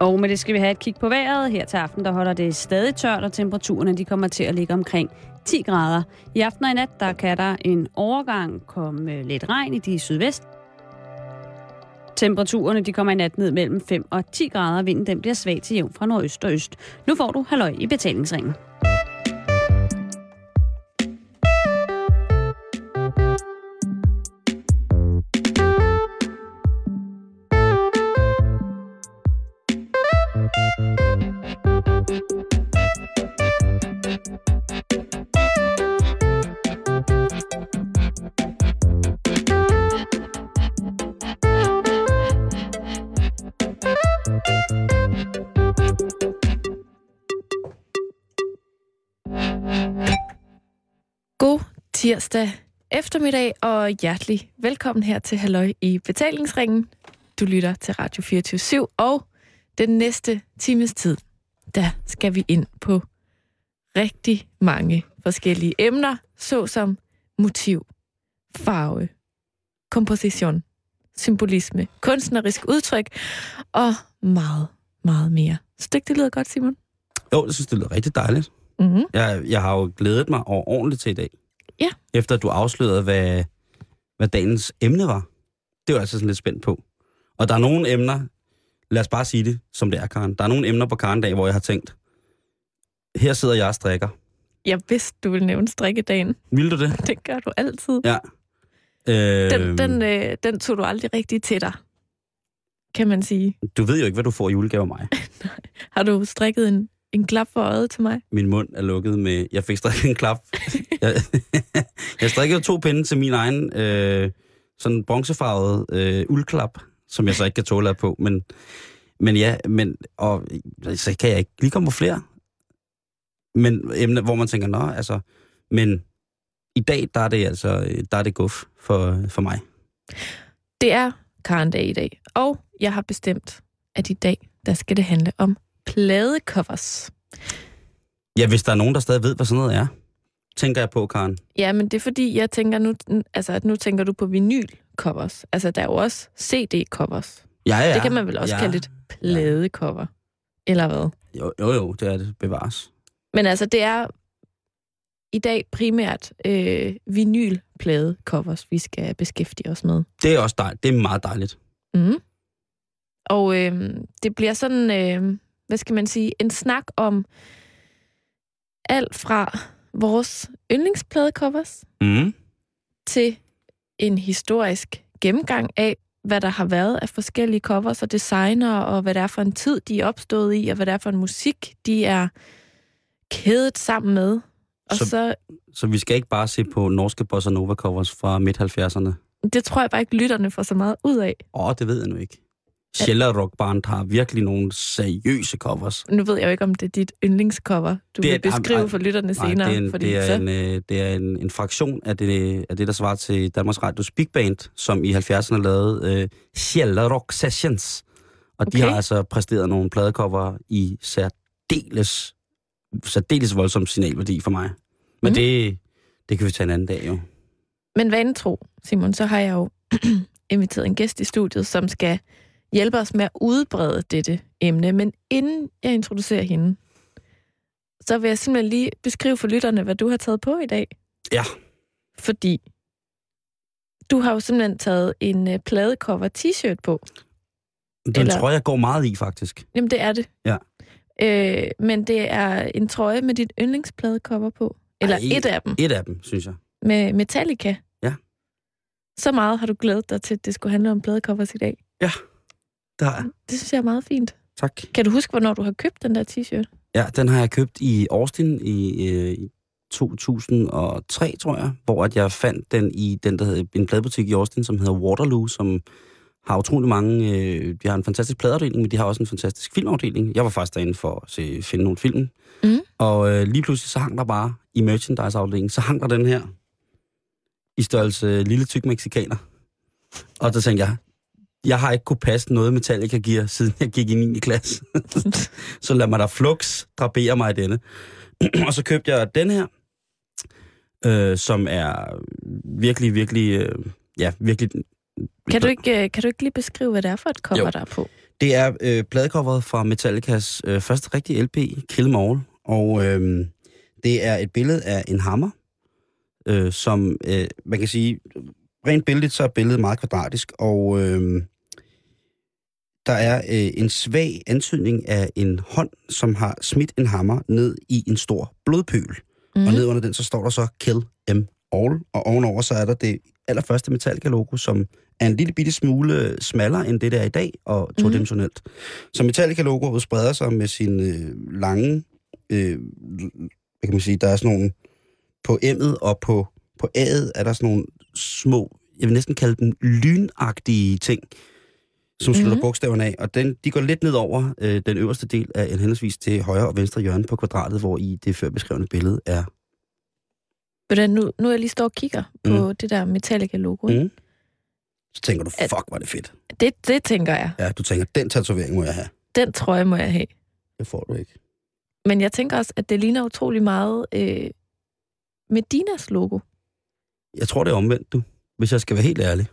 Og med det skal vi have et kig på vejret. Her til aften der holder det stadig tørt, og temperaturerne de kommer til at ligge omkring 10 grader. I aften og i nat der kan der en overgang komme øh, lidt regn i de sydvest. Temperaturerne de kommer i nat ned mellem 5 og 10 grader. Vinden den bliver svag til jævn fra nordøst og øst. Nu får du halløj i betalingsringen. Tirsdag eftermiddag, og hjertelig velkommen her til Halløj i betalingsringen. Du lytter til Radio 24 og den næste times tid, der skal vi ind på rigtig mange forskellige emner, såsom motiv, farve, komposition, symbolisme, kunstnerisk udtryk og meget, meget mere. Stykke, det lyder godt, Simon. Jo, jeg synes, det lyder rigtig dejligt. Mm-hmm. Jeg, jeg har jo glædet mig over ordentligt til i dag. Ja. Efter at du afslørede, hvad, hvad dagens emne var. Det var jeg altså sådan lidt spændt på. Og der er nogle emner, lad os bare sige det, som det er, Karen. Der er nogle emner på Karen dag, hvor jeg har tænkt, her sidder jeg og strikker. Jeg vidste, du ville nævne strikkedagen. Vil du det? Det gør du altid. Ja. Øh, Den, den, øh, den tog du aldrig rigtig til dig, kan man sige. Du ved jo ikke, hvad du får i julegave af mig. Har du strikket en, en klap for øjet til mig? Min mund er lukket med... Jeg fik strikket en klap. jeg, jeg strikkede to pinde til min egen øh, sådan bronzefarvet øh, uldklap, som jeg så ikke kan tåle at på. Men, men ja, men, og, så kan jeg ikke lige komme på flere. Men emner, hvor man tænker, nå, altså... Men i dag, der er det altså øh, der er det guf for, for mig. Det er Karen-dag i dag, og jeg har bestemt, at i dag, der skal det handle om pladecovers. Ja, hvis der er nogen, der stadig ved, hvad sådan noget er, tænker jeg på, Karen. Ja, men det er fordi, jeg tænker nu, altså, at nu tænker du på vinylcovers. Altså, der er jo også CD-covers. Ja, ja. Det kan man vel også ja. kalde et pladecover. Eller hvad? Jo, jo, jo, det er det. Bevares. Men altså, det er i dag primært øh, vinylpladecovers, vi skal beskæftige os med. Det er også dejligt. Det er meget dejligt. Mm. Og øh, det bliver sådan, øh, hvad skal man sige, en snak om alt fra vores yndlingspladecovers Mm. til en historisk gennemgang af, hvad der har været af forskellige covers og designer, og hvad det er for en tid, de er opstået i, og hvad det er for en musik, de er kædet sammen med. Og så, Så- så vi skal ikke bare se på norske bossa nova covers fra midt-70'erne. det tror jeg bare ikke, lytterne får så meget ud af. Åh, det ved jeg nu ikke. Sheller Rock Band har virkelig nogle seriøse covers. Nu ved jeg jo ikke, om det er dit yndlingscover, du Det er- vil beskrive nej, for lytterne Nej, senere. det er, en, fordi det er, så, en, øh, det er en, en fraktion af det, af det, der svarer til Danmarks Radios Big Band, som i 70'erne lavede øh, Sheller Rock Sessions. Og de Okay. har altså præsteret nogle pladecover i særdeles, særdeles voldsom signalværdi for mig. Men Mhm. det, det kan vi tage en anden dag jo. Men tro, Simon, så har jeg jo inviteret en gæst i studiet, som skal hjælpe os med at udbrede dette emne. Men inden jeg introducerer hende, så vil jeg simpelthen lige beskrive for lytterne, hvad du har taget på i dag. Ja. Fordi du har jo simpelthen taget en uh, pladecover t-shirt på. Den Eller- tror jeg går meget i, faktisk. Jamen, det er det. Ja. Øh, men det er en trøje med dit yndlingspladecover på. Eller Ej, et af dem. Et af dem, synes jeg. Med Metallica. Ja. Så meget har du glædet dig til, at det skulle handle om pladecovers i dag. Der. Det synes jeg er meget fint. Tak. Kan du huske, hvornår du har købt den der t-shirt? Ja, den har jeg købt i Austin i, øh, i 2003, tror jeg, hvor at jeg fandt den i den, der hedder, en pladebutik i Austin, som hedder Waterloo, som har utrolig mange... Øh, de har en fantastisk pladeafdeling, men de har også en fantastisk filmafdeling. Jeg var faktisk derinde for at se, finde nogle film. Mhm. Og øh, lige pludselig så hang der bare i merchandise-afdelingen, så hang der den her i størrelse øh, lille tyk mexikaner. Og så tænkte jeg, jeg har ikke kunne passe noget Metallica gear, siden jeg gik i 9. klasse. så lad mig da flux drapere mig i denne. og så købte jeg den her, øh, som er virkelig, virkelig, øh, ja, virkelig... Kan du, ikke, øh, kan du ikke lige beskrive, hvad det er for et cover, Jo. der er på? Det er øh, pladecoveret fra Metallicas øh, første rigtige LP, Kill 'Em All. Og øh, det er et billede af en hammer, øh, som øh, man kan sige, rent billedet så er billedet meget kvadratisk, og øh, der er øh, en svag antydning af en hånd, som har smidt en hammer ned i en stor blodpøl. Mm. Og Mhm. ned under den, så står der så Kill Em All, og ovenover så er der det allerførste Metallica-logo, som er en lille bitte smule smallere end det, der er i dag, og todimensionelt. Mm. Så Metallica-logoet spreder sig med sin øh, lange, øh, hvad kan man sige, der er sådan nogle, på M'et og på, på A'et er der sådan nogle små, jeg vil næsten kalde dem lynagtige ting, som slutter Mhm. mm-hmm. bogstaverne af, og den, de går lidt ned over øh, den øverste del af en henholdsvis til højre og venstre hjørne på kvadratet, hvor i det før beskrevne billede er. Hvordan nu, nu er jeg lige står og kigger på Mm. det der Metallica-logo. Mm. Mm. Så tænker du, fuck, var det fedt. Det, det tænker jeg. Ja, du tænker, den tatovering må jeg have. Den trøje må jeg have. Det får du ikke. Men jeg tænker også, at det ligner utrolig meget øh, Medinas logo. Jeg tror, det er omvendt, du. Hvis jeg skal være helt ærlig.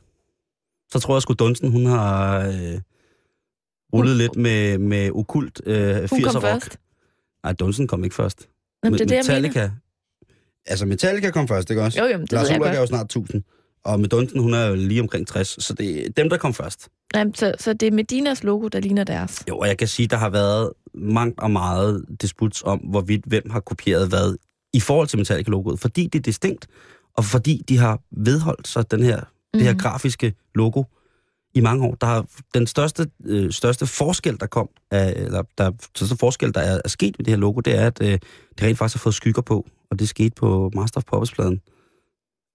Så tror jeg sgu, Dunsten, hun har øh, rullet Hun- lidt med, med okult øh, 80'er Hun kom rock. først. Nej, Dunsten kom ikke først. Jamen, det er det. Metallica. Altså, Metallica kom først, ikke også? Jo, jo, det Lars ved Ulrik er jo snart 1000. Og med Dunsten, hun er jo lige omkring 60. Så det er dem, der kom først. Jamen, så, så det er Medinas logo, der ligner deres. Jo, og jeg kan sige, der har været mangt og meget disputs om, hvorvidt hvem har kopieret hvad i forhold til Metallica-logoet. Fordi det er distinkt, og fordi de har vedholdt sig den her, mm. det her Mhm. grafiske logo i mange år. Der har den største, øh, største forskel, der kom, af, eller der største forskel, der er, er sket med det her logo, det er, at øh, det rent faktisk har fået skygger på, og det skete på Master of Puppets-pladen.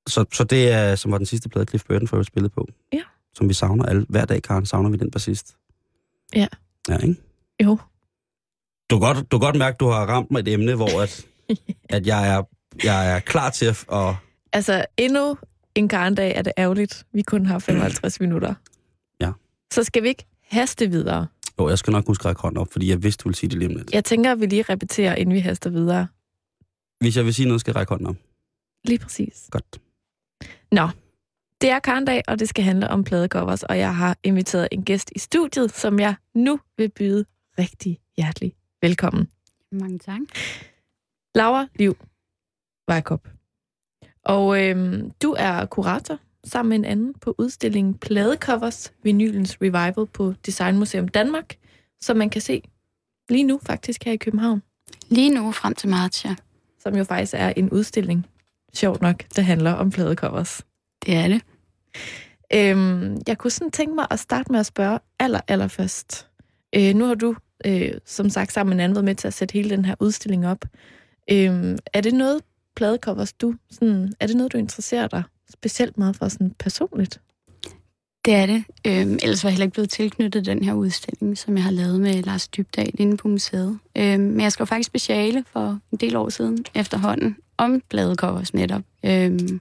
Så, så det er, som var den sidste plade, Cliff Burton for spillet på. Ja. Som vi savner alle. Hver dag, Karen, savner vi den bassist. Ja. Ja, ikke? Jo. Du kan godt, du kan godt mærke, at du har ramt mig et emne, hvor at, at jeg, er, jeg er klar til at... Og, Altså, endnu en karndag er det ærgerligt. Vi kun har 55 minutter. Ja. Så skal vi ikke haste videre. jo, jeg skal nok huske at række hånden op, fordi jeg vidste, du ville sige det lige om lidt. Jeg tænker, at vi lige repeterer, inden vi haster videre. Hvis jeg vil sige noget, skal jeg række hånden op. Lige præcis. Godt. Nå, det er karndag, og det skal handle om pladecovers, og jeg har inviteret en gæst i studiet, som jeg nu vil byde rigtig hjertelig velkommen. Mange tak. Laura Liv Vejkop. Og øhm, du er kurator sammen med en anden på udstillingen Pladecovers, vinylens revival på Designmuseum Danmark, som man kan se lige nu faktisk her i København, Lige nu frem til marts, ja. som jo faktisk er en udstilling, sjovt nok, der handler om pladecovers. Det er det. Øhm, jeg kunne sådan tænke mig at starte med at spørge aller, aller først. Øh, nu har du, øh, som sagt, sammen med en anden været med til at sætte hele den her udstilling op. Øhm, er det noget, pladecovers, du, sådan, er det noget, du interesserer dig specielt meget for sådan personligt? Det er det. Øhm, ellers var jeg heller ikke blevet tilknyttet den her udstilling, som jeg har lavet med Lars Dybdal inde på museet. Øhm, men jeg skrev faktisk speciale for en del år siden efterhånden om pladecovers netop. Øhm,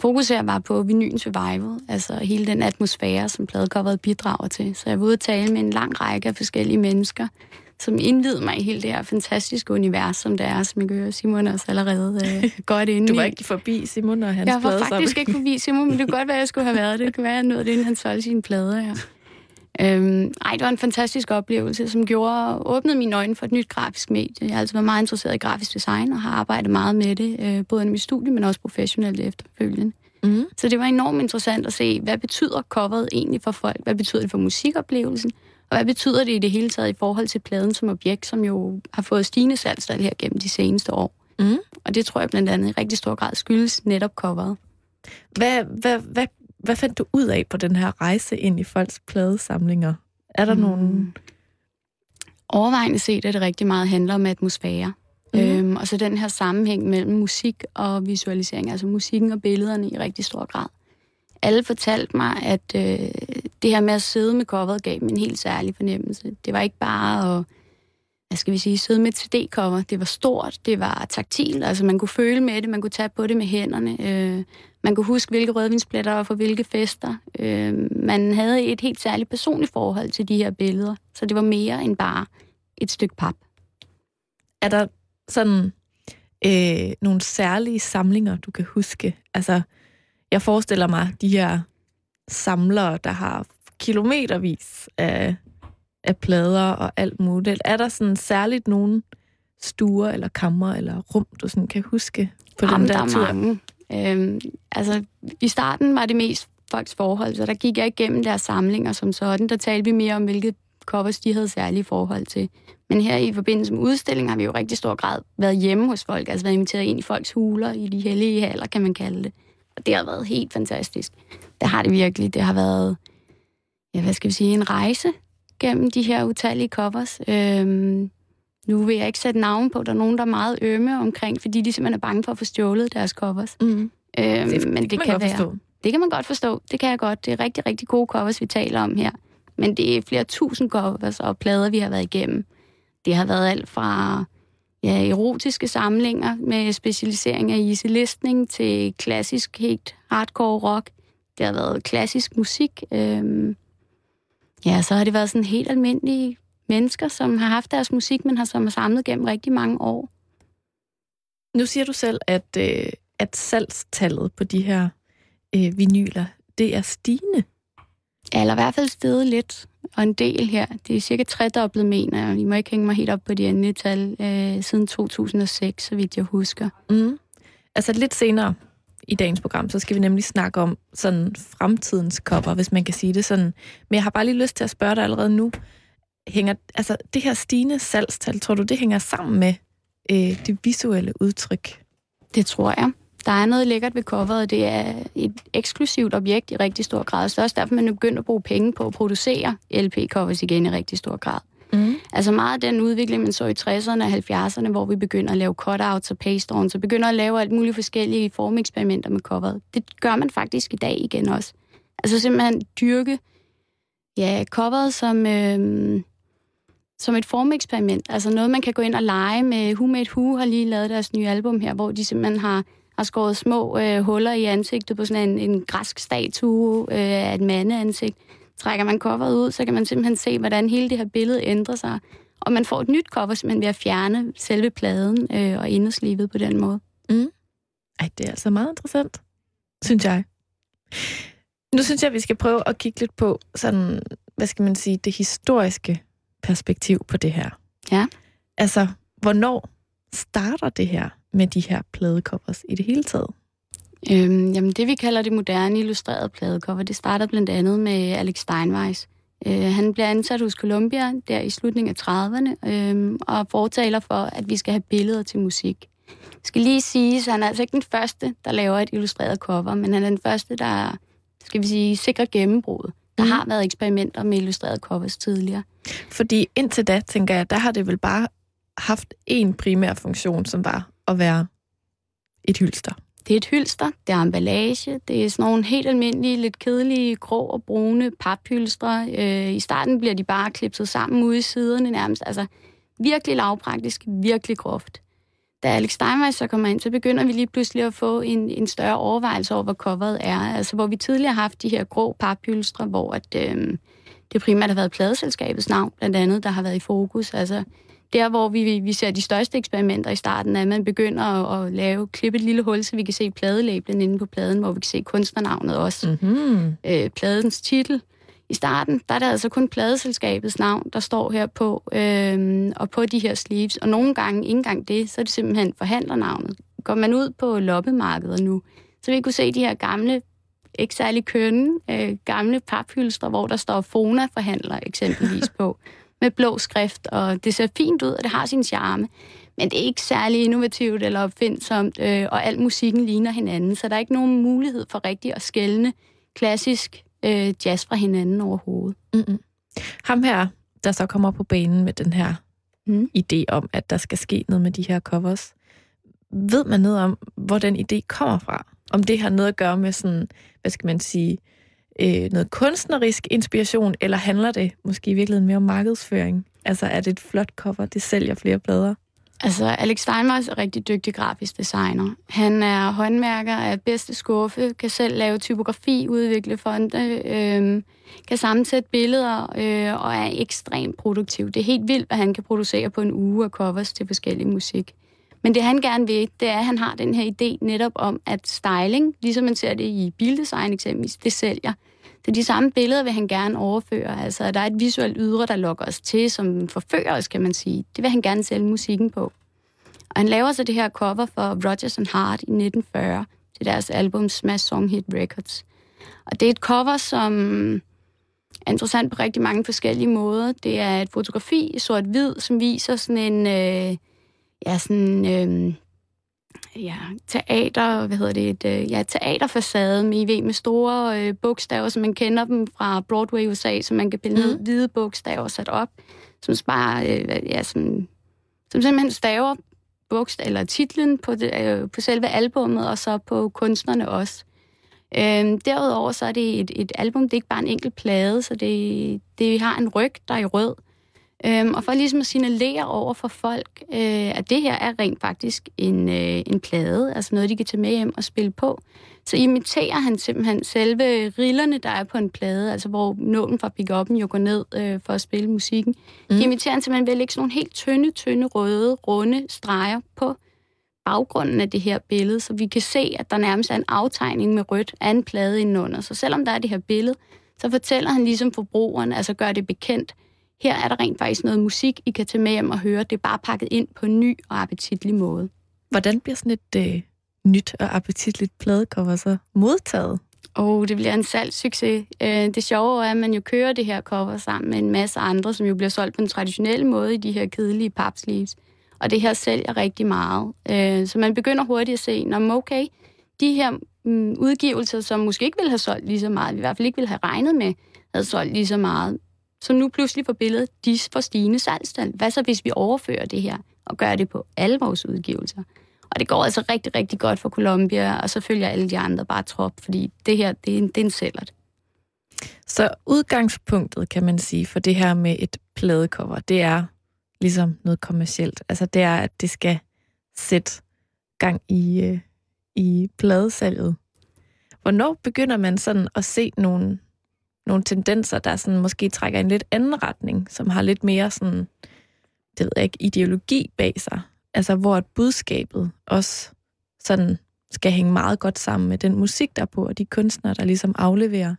fokus her var på vinylens survival, altså hele den atmosfære, som pladecoveret bidrager til. Så jeg var ude og tale med en lang række af forskellige mennesker, som indvidede mig i hele det her fantastiske univers, som det er, som jeg kan høre Simon også allerede øh, godt inde Du var i. ikke forbi Simon og hans Jeg var faktisk ikke forbi Simon, men det kunne godt være, jeg skulle have været det. Det kunne være, at jeg nåede det, inden han solgte sine plader. Ja. Øhm, ej, det var en fantastisk oplevelse, som gjorde åbnede mine øjne for et nyt grafisk medie. Jeg har altid været meget interesseret i grafisk design og har arbejdet meget med det, øh, både i mit studie, men også professionelt efterfølgende. Mm. Så det var enormt interessant at se, hvad betyder coveret egentlig for folk? Hvad betyder det for musikoplevelsen? Og hvad betyder det i det hele taget i forhold til pladen som objekt, som jo har fået stigende salgstal her gennem de seneste år? Mm. Og det tror jeg blandt andet i rigtig stor grad skyldes netop coveret. Hvad, hvad, hvad, hvad fandt du ud af på den her rejse ind i folks pladesamlinger? Er der mm. nogle... Overvejende set er det rigtig meget handler om atmosfære. Mm. Øhm, og så den her sammenhæng mellem musik og visualisering, altså musikken og billederne i rigtig stor grad. Alle fortalte mig, at øh, det her med at sidde med coveret gav dem en helt særlig fornemmelse. Det var ikke bare at hvad skal vi sige, sidde med et CD-cover. Det var stort, det var taktil, altså man kunne føle med det, man kunne tage på det med hænderne. Øh, man kunne huske, hvilke rødvinspletter var for hvilke fester. Øh, man havde et helt særligt personligt forhold til de her billeder, så det var mere end bare et stykke pap. Er der sådan øh, nogle særlige samlinger, du kan huske? Altså, jeg forestiller mig de her samlere, der har kilometervis af af plader og alt muligt. Er der sådan særligt nogen stuer eller kammer eller rum, du sådan kan huske på Jamen, den der der er tur? mange. Øhm, altså, i starten var det mest folks forhold, så der gik jeg igennem deres samlinger som sådan. Der talte vi mere om, hvilke covers de havde særlige forhold til. Men her i forbindelse med udstillingen har vi jo rigtig stor grad været hjemme hos folk, altså været inviteret ind i folks huler, i de hellige haller, kan man kalde det. Og det har været helt fantastisk. Det har det virkelig. Det har været, ja, hvad skal vi sige, en rejse gennem de her utallige covers. Øhm, nu vil jeg ikke sætte navn på, der er nogen, der er meget ømme omkring, fordi de simpelthen er bange for at få stjålet deres covers. Mm. Øhm, Det, men det, kan, kan man godt være. forstå. Det kan man godt forstå. Det kan jeg godt. Det er rigtig, rigtig gode covers, vi taler om her. Men det er flere tusind covers og plader, vi har været igennem. Det har været alt fra ja, erotiske samlinger med specialisering af easy listening til klassisk, helt hardcore rock. Det har været klassisk musik. Øhm, ja, så har det været sådan helt almindelige mennesker, som har haft deres musik, men har som har samlet gennem rigtig mange år. Nu siger du selv, at, øh, at salgstallet på de her øh, vinyler, det er stigende. Ja, eller i hvert fald steget lidt, og en del her. Det er cirka tredoblet, mener jeg. I må ikke hænge mig helt op på de endelige tal, øh, siden 2006, så vidt jeg husker. Mm. Altså lidt senere i dagens program, så skal vi nemlig snakke om sådan fremtidens cover, hvis man kan sige det sådan. Men jeg har bare lige lyst til at spørge dig allerede nu. Hænger, altså det her stigende salgstal, tror du, det hænger sammen med øh, det visuelle udtryk? Det tror jeg. Der er noget lækkert ved coveret. Det er et eksklusivt objekt i rigtig stor grad. Så det er også derfor, man er begyndt at bruge penge på at producere LP-covers igen i rigtig stor grad. Mm. Altså meget af den udvikling, man så i 60'erne og 70'erne, hvor vi begynder at lave cutouts og paste så begynder at lave alt muligt forskellige formeksperimenter med coveret. Det gør man faktisk i dag igen også. Altså simpelthen dyrke ja, coveret som, øh, som et formeksperiment. Altså noget, man kan gå ind og lege med. Who Made Who har lige lavet deres nye album her, hvor de simpelthen har, har skåret små øh, huller i ansigtet på sådan en, en græsk statue øh, af et mandeansigt. Trækker man coveret ud, så kan man simpelthen se, hvordan hele det her billede ændrer sig. Og man får et nyt cover simpelthen ved at fjerne selve pladen øh, og inderslivet på den måde. Ej, det er altså meget interessant, synes jeg. Nu synes jeg, at vi skal prøve at kigge lidt på sådan, hvad skal man sige, det historiske perspektiv på det her. Ja. Altså, hvornår starter det her med de her pladecovers i det hele taget? Øhm, jamen det, vi kalder det moderne illustrerede pladecover, det starter blandt andet med Alex Steinweiss. Øh, han bliver ansat hos Columbia der i slutningen af 30'erne øh, og fortaler for, at vi skal have billeder til musik. Jeg skal lige sige, at han er altså ikke den første, der laver et illustreret cover, men han er den første, der skal vi sige, sikrer gennembrud. Der Mhm. har været eksperimenter med illustrerede covers tidligere. Fordi indtil da, tænker jeg, der har det vel bare haft en primær funktion, som var at være et hylster. Det er et hylster, det er emballage, det er sådan nogle helt almindelige, lidt kedelige, grå og brune paphylstre. Øh, I starten bliver de bare klipset sammen ude i siderne nærmest. Altså virkelig lavpraktisk, virkelig groft. Da Alex Steinweiss så kommer ind, så begynder vi lige pludselig at få en, en større overvejelse over, hvad coveret er. Altså hvor vi tidligere har haft de her grå paphylstre, hvor at, øh, det primært har været pladeselskabets navn, blandt andet, der har været i fokus. Altså der, hvor vi, vi ser de største eksperimenter i starten, er, at man begynder at, at lave, klippe et lille hul, så vi kan se pladelabelen inde på pladen, hvor vi kan se kunstnernavnet også. Mm-hmm. Øh, pladens titel. I starten, der er det altså kun pladeselskabets navn, der står her på, øh, og på de her sleeves. Og nogle gange, ikke engang det, så er det simpelthen forhandlernavnet. Går man ud på loppemarkedet nu, så vil I kunne se de her gamle, ikke særlig kønne, øh, gamle paphylstre, hvor der står Fona-forhandler eksempelvis på med blå skrift, og det ser fint ud, og det har sin charme. Men det er ikke særlig innovativt eller opfindsomt, øh, og al musikken ligner hinanden, så der er ikke nogen mulighed for rigtig at skælne klassisk øh, jazz fra hinanden overhovedet. Mm-mm. Ham her, der så kommer på banen med den her Mm. idé om, at der skal ske noget med de her covers. Ved man noget om, hvor den idé kommer fra? Om det har noget at gøre med sådan, hvad skal man sige, øh, Øh, noget kunstnerisk inspiration, eller handler det måske i virkeligheden mere om markedsføring? Altså er det et flot cover, det sælger flere plader? Altså, Alex Steinmeier er rigtig dygtig grafisk designer. Han er håndværker af bedste skuffe, kan selv lave typografi, udvikle fonde, øh, kan sammensætte billeder øh, og er ekstremt produktiv. Det er helt vildt, hvad han kan producere på en uge af covers til forskellige musik. Men det han gerne vil, det er, at han har den her idé netop om, at styling, ligesom man ser det i bildesign eksempelvis, det sælger. Så de samme billeder vil han gerne overføre. Altså, der er et visuelt ydre, der lokker os til, som forfører os, kan man sige. Det vil han gerne sælge musikken på. Og han laver så det her cover for Rodgers and Hart i 1940 til deres album Smash Song Hit Records. Og det er et cover, som er interessant på rigtig mange forskellige måder. Det er et fotografi i sort-hvid, som viser sådan en, øh, ja, sådan, øh, ja, teater, hvad hedder det, et, øh, ja, teaterfacade med, I ved, med store øh, bogstaver, som man kender dem fra Broadway USA, som man kan pille ned, mm. hvide bogstaver sat op, som bare, øh, ja, som, som simpelthen staver bogstav, eller titlen på, det, øh, på selve albummet, og så på kunstnerne også. Øhm, derudover så er det et, et album, det er ikke bare en enkelt plade, så det, det har en ryg, der er i rød. Øhm, og for ligesom at signalere over for folk, øh, at det her er rent faktisk en, øh, en plade, altså noget, de kan tage med hjem og spille på, så imiterer han simpelthen selve rillerne, der er på en plade, altså hvor nålen fra pick-up'en jo går ned øh, for at spille musikken. Mm. De imiterer han simpelthen ved at lægge sådan nogle helt tynde, tynde, røde, runde streger på baggrunden af det her billede, så vi kan se, at der nærmest er en aftegning med rødt af en plade indenunder. Så selvom der er det her billede, så fortæller han ligesom forbrugeren, altså gør det bekendt, her er der rent faktisk noget musik, I kan tage med hjem og høre. Det er bare pakket ind på en ny og appetitlig måde. Hvordan bliver sådan et øh, nyt og appetitligt pladecover så modtaget? Oh, det bliver en salgssucces. Øh, det sjove er, at man jo kører det her cover sammen med en masse andre, som jo bliver solgt på en traditionel måde i de her kedelige papsleeves. Og det her sælger rigtig meget. Øh, så man begynder hurtigt at se, når okay, de her mm, udgivelser, som måske ikke ville have solgt lige så meget, vi i hvert fald ikke ville have regnet med, havde solgt lige så meget, så nu pludselig får billedet, de får stigende salgstal. Hvad så, hvis vi overfører det her og gør det på alle vores udgivelser? Og det går altså rigtig, rigtig godt for Columbia, og så følger alle de andre bare trop, fordi det her, det er en, det er en sælger. Så udgangspunktet, kan man sige, for det her med et pladecover, det er ligesom noget kommercielt. Altså det er, at det skal sætte gang i, øh, i pladesalget. Hvornår begynder man sådan at se nogle, nogle tendenser, der sådan måske trækker en lidt anden retning, som har lidt mere sådan, det ved jeg ikke, ideologi bag sig? Altså hvor at budskabet også sådan skal hænge meget godt sammen med den musik, der er på, og de kunstnere, der ligesom afleverer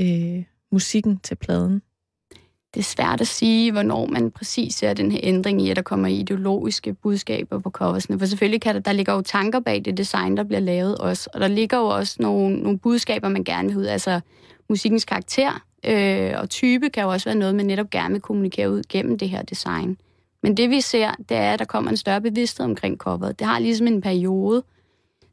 øh, musikken til pladen det er svært at sige, hvornår man præcis ser den her ændring i, at der kommer ideologiske budskaber på coversene. For selvfølgelig kan der, der ligger jo tanker bag det design, der bliver lavet også. Og der ligger jo også nogle, nogle budskaber, man gerne vil ud. Altså musikkens karakter øh, og type kan jo også være noget, man netop gerne vil kommunikere ud gennem det her design. Men det vi ser, det er, at der kommer en større bevidsthed omkring coveret. Det har ligesom en periode,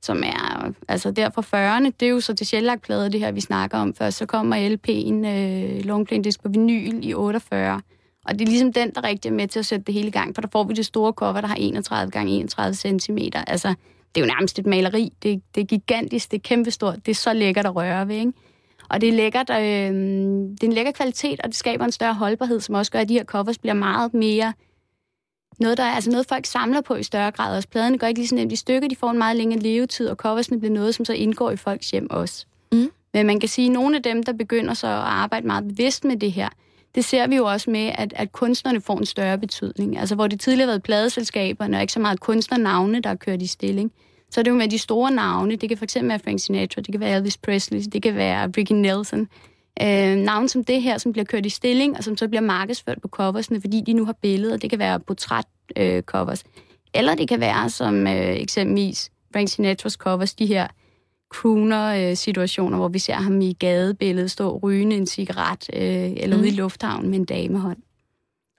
som er altså der fra 40'erne. Det er jo så det sjældlagtplade, det her, vi snakker om først. Så kommer LP'en, øh, longplane disc på vinyl i 48. Og det er ligesom den, der rigtig er med til at sætte det hele i gang, for der får vi det store cover, der har 31 gange 31 cm. Altså, det er jo nærmest et maleri. Det, det er gigantisk, det er kæmpestort, det er så lækkert at røre ved, ikke? Og det er lækkert, øh, det er en lækker kvalitet, og det skaber en større holdbarhed, som også gør, at de her covers bliver meget mere noget, der er altså noget, folk samler på i større grad. Også pladerne går ikke lige så nemt i stykker, de får en meget længere levetid, og coversne bliver noget, som så indgår i folks hjem også. Mm. Men man kan sige, at nogle af dem, der begynder så at arbejde meget bevidst med det her, det ser vi jo også med, at, at kunstnerne får en større betydning. Altså hvor det tidligere har været pladeselskaberne, og ikke så meget kunstnernavne, der er kørt i stilling, så er det jo med de store navne. Det kan fx være Frank Sinatra, det kan være Elvis Presley, det kan være Ricky Nelson. Øh, navn som det her, som bliver kørt i stilling, og som så bliver markedsført på coversne, fordi de nu har billeder. Det kan være portræt-covers. Øh, Eller det kan være som øh, eksempelvis Frank Sinatras covers, de her crooner-situationer, hvor vi ser ham i gadebilledet stå rygende en cigaret, øh, eller mm. ude i lufthavnen med en damehånd.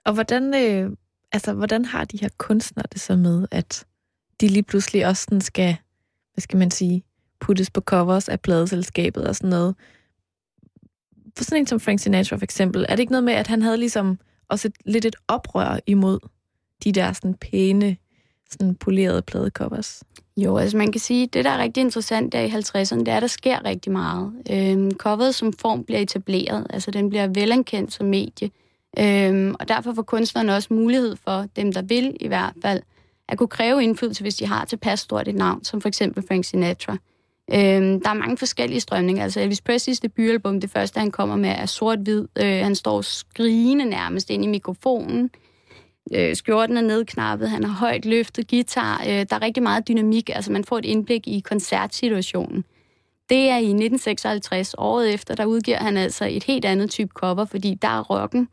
Og hvordan, øh, altså, hvordan har de her kunstnere det så med, at de lige pludselig også sådan skal, hvad skal man sige, puttes på covers af pladeselskabet og sådan noget? for sådan en som Frank Sinatra for eksempel, er det ikke noget med, at han havde ligesom også et, lidt et oprør imod de der sådan pæne, sådan polerede pladecovers? Jo, altså man kan sige, det der er rigtig interessant der i 50'erne, det er, at der sker rigtig meget. Øhm, coveret som form bliver etableret, altså den bliver velankendt som medie. Øhm, og derfor får kunstnerne også mulighed for, dem der vil i hvert fald, at kunne kræve indflydelse, hvis de har tilpas stort et navn, som for eksempel Frank Sinatra. Øhm, der er mange forskellige strømninger. Altså Elvis Presleys debutalbum, det første han kommer med, er sort-hvid. Øh, han står skrigende nærmest ind i mikrofonen. Øh, skjorten er nedknappet, han har højt løftet guitar. Øh, der er rigtig meget dynamik, altså man får et indblik i koncertsituationen. Det er i 1956, året efter, der udgiver han altså et helt andet type cover, fordi der er rocken,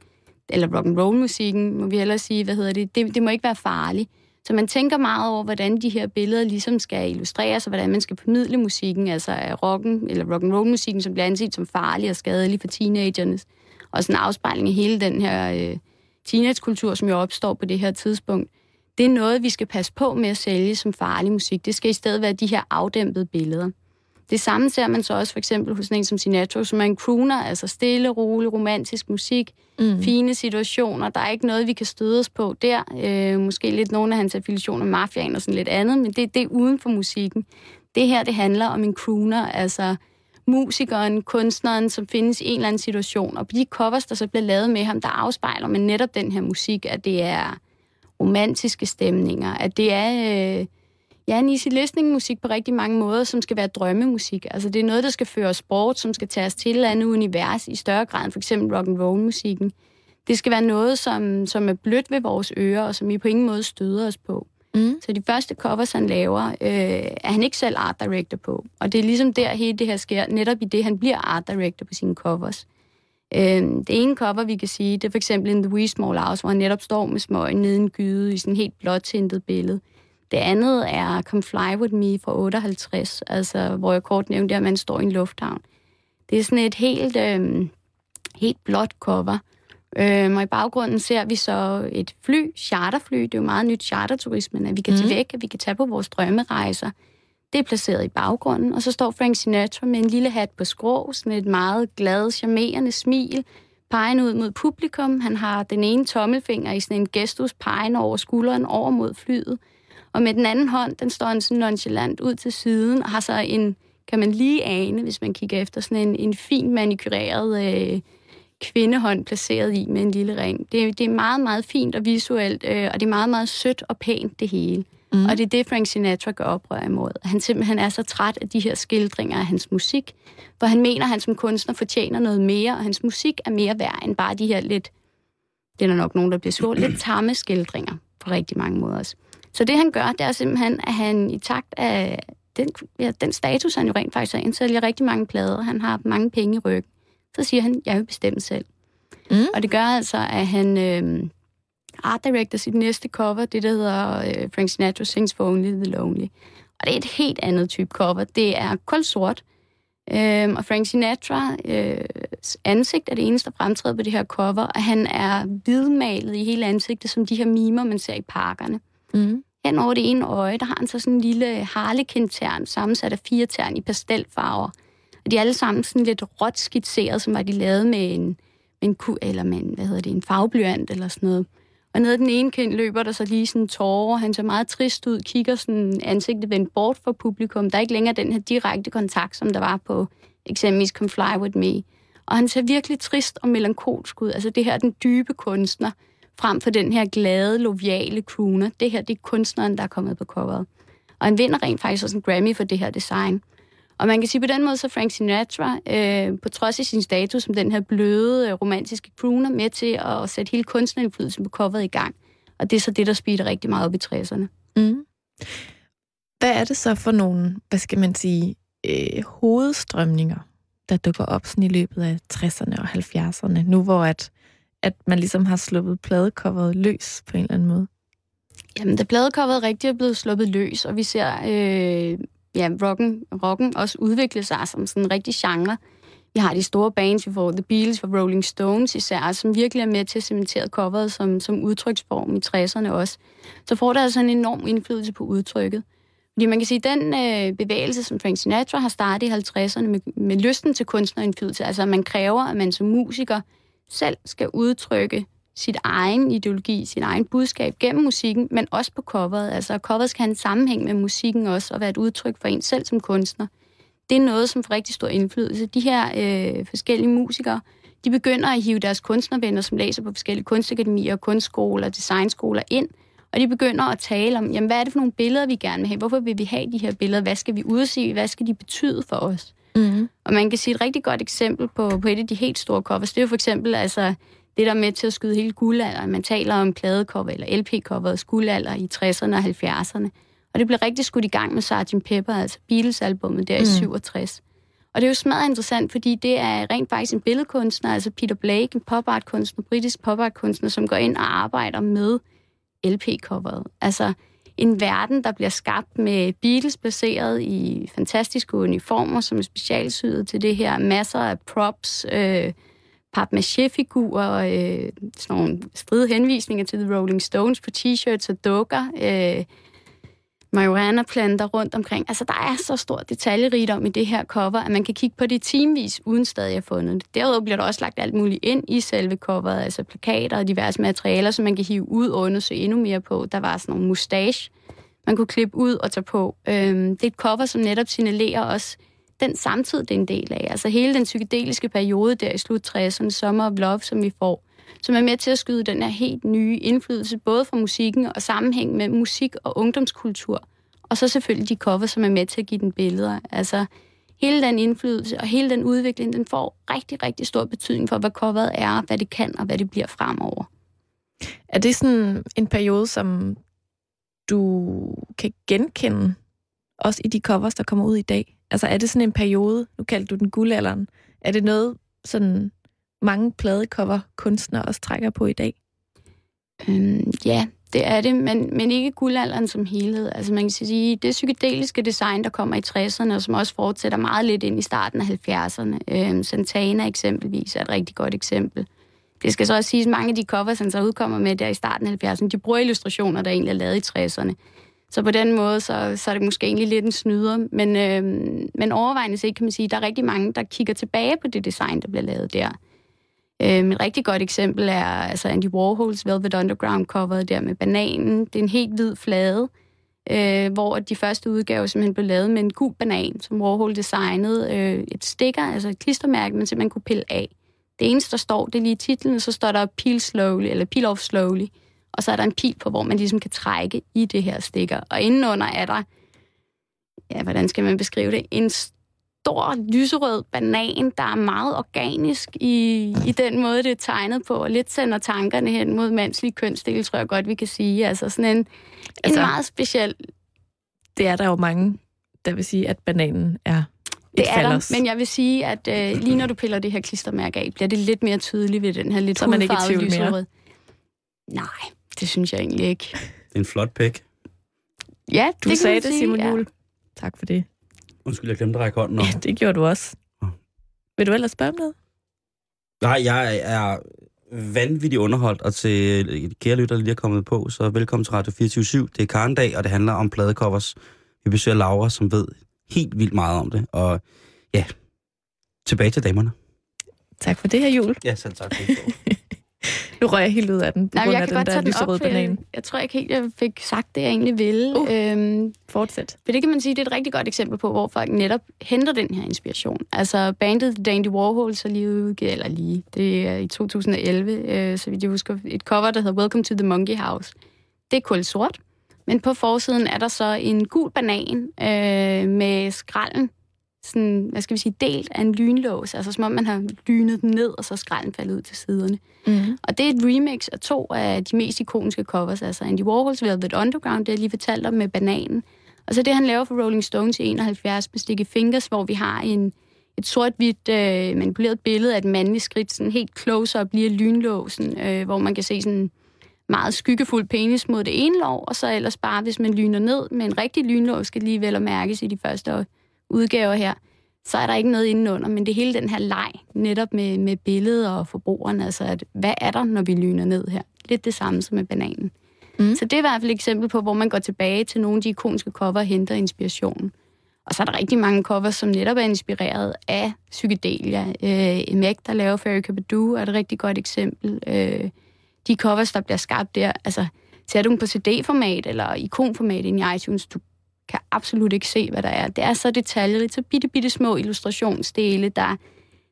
eller rock and roll musikken, må vi hellere sige, hvad hedder det, det, det må ikke være farligt. Så man tænker meget over, hvordan de her billeder ligesom skal illustreres, og hvordan man skal formidle musikken, altså rocken, eller rock and roll musikken, som bliver anset som farlig og skadelig for teenagerne. Og sådan en afspejling af hele den her øh, teenagekultur, som jo opstår på det her tidspunkt. Det er noget, vi skal passe på med at sælge som farlig musik. Det skal i stedet være de her afdæmpede billeder. Det samme ser man så også for eksempel hos en som Sinatra, som er en crooner, altså stille, rolig, romantisk musik, mm. fine situationer. Der er ikke noget, vi kan støde os på der. Øh, måske lidt nogle af hans affiliationer, mafiaen og sådan lidt andet, men det, det er uden for musikken. Det her, det handler om en crooner, altså musikeren, kunstneren, som findes i en eller anden situation. Og på de covers, der så bliver lavet med ham, der afspejler man netop den her musik, at det er romantiske stemninger, at det er... Øh, ja, en easy listening musik på rigtig mange måder, som skal være drømmemusik. Altså det er noget, der skal føre os bort, som skal tage os til et andet univers i større grad end for eksempel rock and roll musikken. Det skal være noget, som, som er blødt ved vores ører, og som vi på ingen måde støder os på. Mm. Så de første covers, han laver, øh, er han ikke selv art director på. Og det er ligesom der, hele det her sker, netop i det, han bliver art director på sine covers. Øh, det ene cover, vi kan sige, det er for eksempel In The Wee Small House, hvor han netop står med smøgen nede i en gyde i sådan et helt blåtintet billede. Det andet er Come Fly With Me fra 58, altså, hvor jeg kort nævnte, at man står i en lufthavn. Det er sådan et helt, øh, helt blåt cover. Øh, og i baggrunden ser vi så et fly, charterfly. Det er jo meget nyt charterturismen, at vi kan mm. tage væk, at vi kan tage på vores drømmerejser. Det er placeret i baggrunden, og så står Frank Sinatra med en lille hat på skrå, sådan et meget glad, charmerende smil, pegende ud mod publikum. Han har den ene tommelfinger i sådan en gestus pegende over skulderen over mod flyet. Og med den anden hånd, den står han sådan nonchalant ud til siden, og har så en, kan man lige ane, hvis man kigger efter, sådan en, en fin manikureret øh, kvindehånd placeret i med en lille ring. Det, det er meget, meget fint og visuelt, øh, og det er meget, meget sødt og pænt det hele. Mm. Og det er det, Frank Sinatra gør oprør imod. Han simpelthen er så træt af de her skildringer af hans musik, hvor han mener, at han som kunstner fortjener noget mere, og hans musik er mere værd end bare de her lidt, det er der nok nogen, der bliver sur, lidt tamme skildringer på rigtig mange måder også. Så det han gør, det er simpelthen, at han i takt af den, ja, den status, han jo rent faktisk har, indsælger rigtig mange plader, han har mange penge i ryggen, så siger han, jeg vil bestemme selv. Mm. Og det gør altså, at han øh, art director sit næste cover, det der hedder øh, Frank Sinatra Sings for Only the Lonely. Og det er et helt andet type cover. Det er kold sort, øh, og Frank Sinatra øh, ansigt er det eneste, der fremtræder på det her cover, og han er hvidmalet i hele ansigtet, som de her mimer, man ser i parkerne. Mm. Hen over det ene øje, der har han så sådan en lille harlekintern, sammensat af fire tern i pastelfarver. Og de er alle sammen sådan lidt råt skitseret, som var de lavet med en, med en, ku, eller med en, hvad hedder det, en farveblyant eller sådan noget. Og nede den ene kind løber der så lige sådan tårer. Han ser meget trist ud, kigger sådan ansigtet vendt bort fra publikum. Der er ikke længere den her direkte kontakt, som der var på eksempelvis Come Fly With Me. Og han ser virkelig trist og melankolsk ud. Altså det her den dybe kunstner, frem for den her glade, loviale crooner. Det her, det er kunstneren, der er kommet på coveret. Og han vinder rent faktisk også en Grammy for det her design. Og man kan sige på den måde, så Frank Sinatra, øh, på trods af sin status som den her bløde, øh, romantiske crooner, med til at sætte hele kunstnerindflydelsen på coveret i gang. Og det er så det, der speeder rigtig meget op i 60'erne. Mm. Hvad er det så for nogle, hvad skal man sige, øh, hovedstrømninger, der dukker op sådan i løbet af 60'erne og 70'erne, nu hvor at at man ligesom har sluppet pladecoveret løs på en eller anden måde? Jamen, da pladecoveret rigtig er blevet sluppet løs, og vi ser øh, ja, rocken, rocken også udvikle sig som sådan en rigtig genre. Vi har de store bands, vi får The Beatles og Rolling Stones især, som virkelig er med til at cementere coveret som, som udtryksform i 60'erne også. Så får det altså en enorm indflydelse på udtrykket. Fordi man kan sige, at den øh, bevægelse, som Frank Sinatra har startet i 50'erne med, med lysten til kunstnerindflydelse, altså at man kræver, at man som musiker selv skal udtrykke sit egen ideologi, sin egen budskab gennem musikken, men også på coveret. Altså, coveret skal have en sammenhæng med musikken også, og være et udtryk for en selv som kunstner. Det er noget, som får rigtig stor indflydelse. De her øh, forskellige musikere, de begynder at hive deres kunstnervenner, som læser på forskellige kunstakademier, kunstskoler, designskoler ind, og de begynder at tale om, jamen, hvad er det for nogle billeder, vi gerne vil have? Hvorfor vil vi have de her billeder? Hvad skal vi udse? Hvad skal de betyde for os? Mm. Og man kan sige et rigtig godt eksempel på, på et af de helt store covers, det er jo for eksempel altså, det, der er med til at skyde hele guldalderen. Man taler om pladecover eller LP-coveret guldalder i 60'erne og 70'erne. Og det blev rigtig skudt i gang med Sgt. Pepper, altså Beatles-albummet der mm. i 67. Og det er jo smadret interessant, fordi det er rent faktisk en billedkunstner, altså Peter Blake, en pop art kunstner, britisk pop art kunstner, som går ind og arbejder med LP-coveret. Altså en verden, der bliver skabt med Beatles baseret i fantastiske uniformer, som er specialsyet til det her. Masser af props, øh, papmaché-figurer, øh, sådan nogle stride henvisninger til The Rolling Stones på t-shirts og dukker, øh, marihuana-planter rundt omkring. Altså, der er så stor detaljerigdom i det her cover, at man kan kigge på det timevis, uden stadig at fundet det. Derudover bliver der også lagt alt muligt ind i selve coveret, altså plakater og diverse materialer, som man kan hive ud og undersøge endnu mere på. Der var sådan nogle mustache, man kunne klippe ud og tage på. Øhm, det er et cover, som netop signalerer også den samtid, det er en del af. Altså hele den psykedeliske periode der i slut 60'erne, Summer of Love, som vi får, som er med til at skyde den her helt nye indflydelse, både fra musikken og sammenhæng med musik og ungdomskultur. Og så selvfølgelig de cover, som er med til at give den billeder. Altså hele den indflydelse og hele den udvikling, den får rigtig, rigtig stor betydning for, hvad coveret er, hvad det kan og hvad det bliver fremover. Er det sådan en periode, som du kan genkende, også i de covers, der kommer ud i dag? Altså er det sådan en periode, nu kaldte du den guldalderen, er det noget, sådan mange pladecover kunstnere også trækker på i dag? Øhm, ja, det er det, men, men ikke guldalderen som helhed. Altså man kan sige, det psykedeliske design, der kommer i 60'erne, og som også fortsætter meget lidt ind i starten af 70'erne. Øhm, Santana eksempelvis er et rigtig godt eksempel. Det skal så også siges, at mange af de covers, han så udkommer med der i starten af 70'erne, de bruger illustrationer, der egentlig er lavet i 60'erne. Så på den måde, så, så er det måske egentlig lidt en snyder. Men, øhm, men overvejende set kan man sige, at der er rigtig mange, der kigger tilbage på det design, der bliver lavet der. Øhm, et rigtig godt eksempel er altså Andy Warhols Velvet Underground cover der med bananen. Det er en helt hvid flade, øh, hvor de første udgaver simpelthen blev lavet med en gul banan, som Warhol designede. Øh, et stikker, altså et klistermærke, man simpelthen kunne pille af. Det eneste, der står, det er lige titlen, så står der peel slowly, eller peel off slowly. Og så er der en pil på, hvor man ligesom kan trække i det her stikker. Og indenunder er der, ja, hvordan skal man beskrive det, en stor lyserød banan, der er meget organisk i, i den måde, det er tegnet på, og lidt sender tankerne hen mod mandslige kønsdel, tror jeg godt, vi kan sige. Altså sådan en, altså, en meget speciel... Det er der jo mange, der vil sige, at bananen er det er der, men jeg vil sige, at øh, lige når du piller det her klistermærke af, bliver det lidt mere tydeligt ved den her lidt Så man ikke i tvivl mere? Nej, det synes jeg egentlig ikke. Det er en flot pæk. Ja, du det sagde det, sige, Simon ja. Juhl. Tak for det. Undskyld, jeg glemte at række hånden op. Ja, det gjorde du også. Vil du ellers spørge om noget? Nej, jeg er vanvittigt underholdt, og til de kære lytter, der lige er kommet på, så velkommen til Radio 24 Det er Karendag, og det handler om pladecovers. Vi besøger Laura, som ved helt vildt meget om det, og ja, tilbage til damerne. Tak for det her, Jul. Ja, selv tak. Nu rører jeg helt ud af den, på Nej, grund jeg af kan den godt der tage den lyserøde for banan. jeg, tror ikke helt, jeg fik sagt det, jeg egentlig ville. Uh. Øhm, Fortsæt. for det kan man sige, det er et rigtig godt eksempel på, hvor folk netop henter den her inspiration. Altså bandet Dandy Warhols har lige udgivet, eller lige, det er i 2011, øh, så vidt jeg husker, et cover, der hedder Welcome to the Monkey House. Det er kul sort, men på forsiden er der så en gul banan øh, med skralden sådan, hvad skal vi sige, delt af en lynlås, altså som om man har lynet den ned, og så skralden faldet ud til siderne. Mm. Og det er et remix af to af de mest ikoniske covers, altså Andy Warhols Velvet Underground, det jeg lige fortalt om med bananen. Og så det, han laver for Rolling Stones i 71 med Sticky Fingers, hvor vi har en, et sort-hvidt øh, manipuleret billede af et mandligt skridt, sådan helt close-up lige af lynlåsen, øh, hvor man kan se sådan meget skyggefuld penis mod det ene lov, og så ellers bare, hvis man lyner ned med en rigtig lynlås, skal lige vel at mærkes i de første udgaver her, så er der ikke noget indenunder, men det hele den her leg, netop med, med billedet og forbrugeren, altså at, hvad er der, når vi lyner ned her? Lidt det samme som med bananen. Mm. Så det er i hvert fald et eksempel på, hvor man går tilbage til nogle af de ikoniske cover og henter inspirationen. Og så er der rigtig mange covers, som netop er inspireret af psykedelia. Øh, Meg, der laver Fairy Kabadoo, er et rigtig godt eksempel. Øh, de covers, der bliver skabt der, altså ser du dem på CD-format eller ikonformat ind i iTunes, du kan absolut ikke se, hvad der er. Det er så detaljerigt, så bitte, bitte små illustrationsdele, der,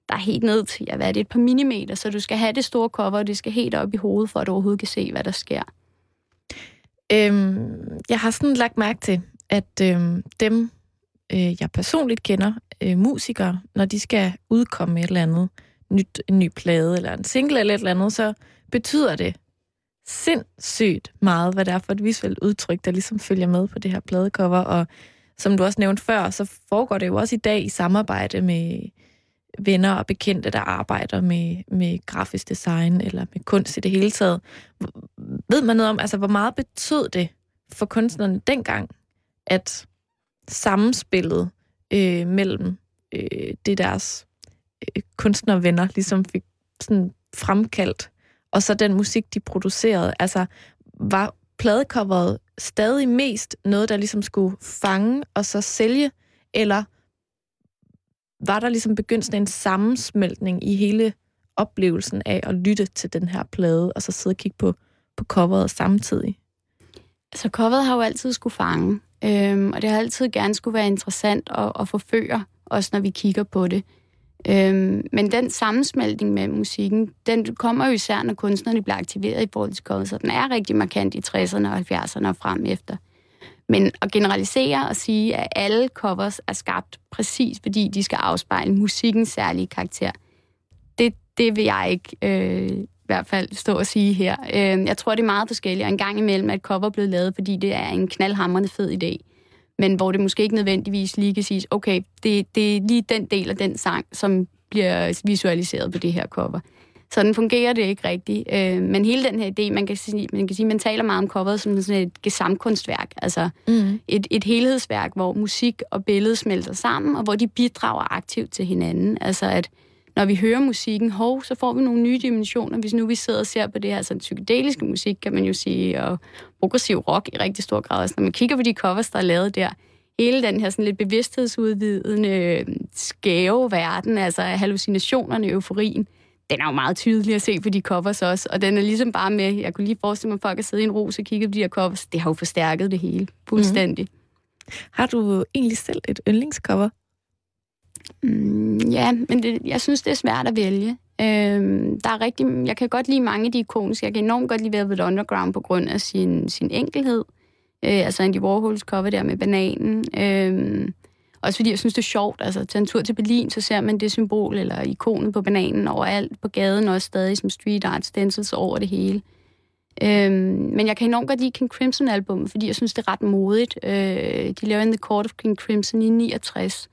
der er helt ned til, ja, hvad er det, et par millimeter, så du skal have det store cover, og det skal helt op i hovedet, for at du overhovedet kan se, hvad der sker. Øhm, jeg har sådan lagt mærke til, at øhm, dem, øh, jeg personligt kender, øh, musikere, når de skal udkomme med et eller andet nyt, en ny plade eller en single eller et eller andet, så betyder det sindssygt meget, hvad det er for et visuelt udtryk, der ligesom følger med på det her pladecover, og som du også nævnte før, så foregår det jo også i dag i samarbejde med venner og bekendte, der arbejder med, med grafisk design eller med kunst i det hele taget. Ved man noget om, altså hvor meget betød det for kunstnerne dengang, at samspillet øh, mellem øh, det deres øh, kunstnervenner ligesom fik sådan fremkaldt, og så den musik, de producerede. Altså, var pladecoveret stadig mest noget, der ligesom skulle fange og så sælge, eller var der ligesom begyndt sådan en sammensmeltning i hele oplevelsen af at lytte til den her plade, og så sidde og kigge på, på coveret samtidig? Altså, coveret har jo altid skulle fange, øhm, og det har altid gerne skulle være interessant og, og forføre, også når vi kigger på det. Øhm, men den sammensmeltning med musikken, den kommer jo især, når kunstnerne bliver aktiveret i forhold til coveret, så den er rigtig markant i 60'erne og 70'erne og frem efter. Men at generalisere og sige, at alle covers er skabt præcis, fordi de skal afspejle musikkens særlige karakter, det, det vil jeg ikke øh, i hvert fald stå og sige her. Øh, jeg tror, det er meget forskelligt, og en gang imellem er et cover blevet lavet, fordi det er en knaldhamrende fed idé. Men hvor det måske ikke nødvendigvis lige kan siges, okay, det, det er lige den del af den sang, som bliver visualiseret på det her cover. Sådan fungerer det ikke rigtigt. Øh, men hele den her idé, man kan sige, man, kan sige, man taler meget om coveret som sådan et gesamtkunstværk, altså mm. et, et helhedsværk, hvor musik og billede smelter sammen, og hvor de bidrager aktivt til hinanden. Altså at når vi hører musikken, hov, så får vi nogle nye dimensioner. Hvis nu vi sidder og ser på det her sådan psykedeliske musik, kan man jo sige, og progressiv rock i rigtig stor grad. Altså, når man kigger på de covers, der er lavet der, hele den her sådan lidt bevidsthedsudvidende, øh, skæve verden, altså hallucinationerne, euforien, den er jo meget tydelig at se på de covers også, og den er ligesom bare med, jeg kunne lige forestille mig, at folk har siddet i en rose og kigget på de her covers, det har jo forstærket det hele, fuldstændig. Mm. Har du egentlig selv et yndlingscover? Mm, ja, men det, jeg synes, det er svært at vælge. Øhm, der er rigtig, jeg kan godt lide mange af de ikoniske. Jeg kan enormt godt lide Velvet Underground på grund af sin, sin enkelhed. Øh, altså Andy Warhols cover der med bananen. Øhm, også fordi jeg synes, det er sjovt. Altså, tage en tur til Berlin, så ser man det symbol eller ikonet på bananen overalt på gaden, også stadig som street art stencils over det hele. Øhm, men jeg kan enormt godt lide King Crimson album, fordi jeg synes, det er ret modigt. Øh, de laver In the Court of King Crimson i 69.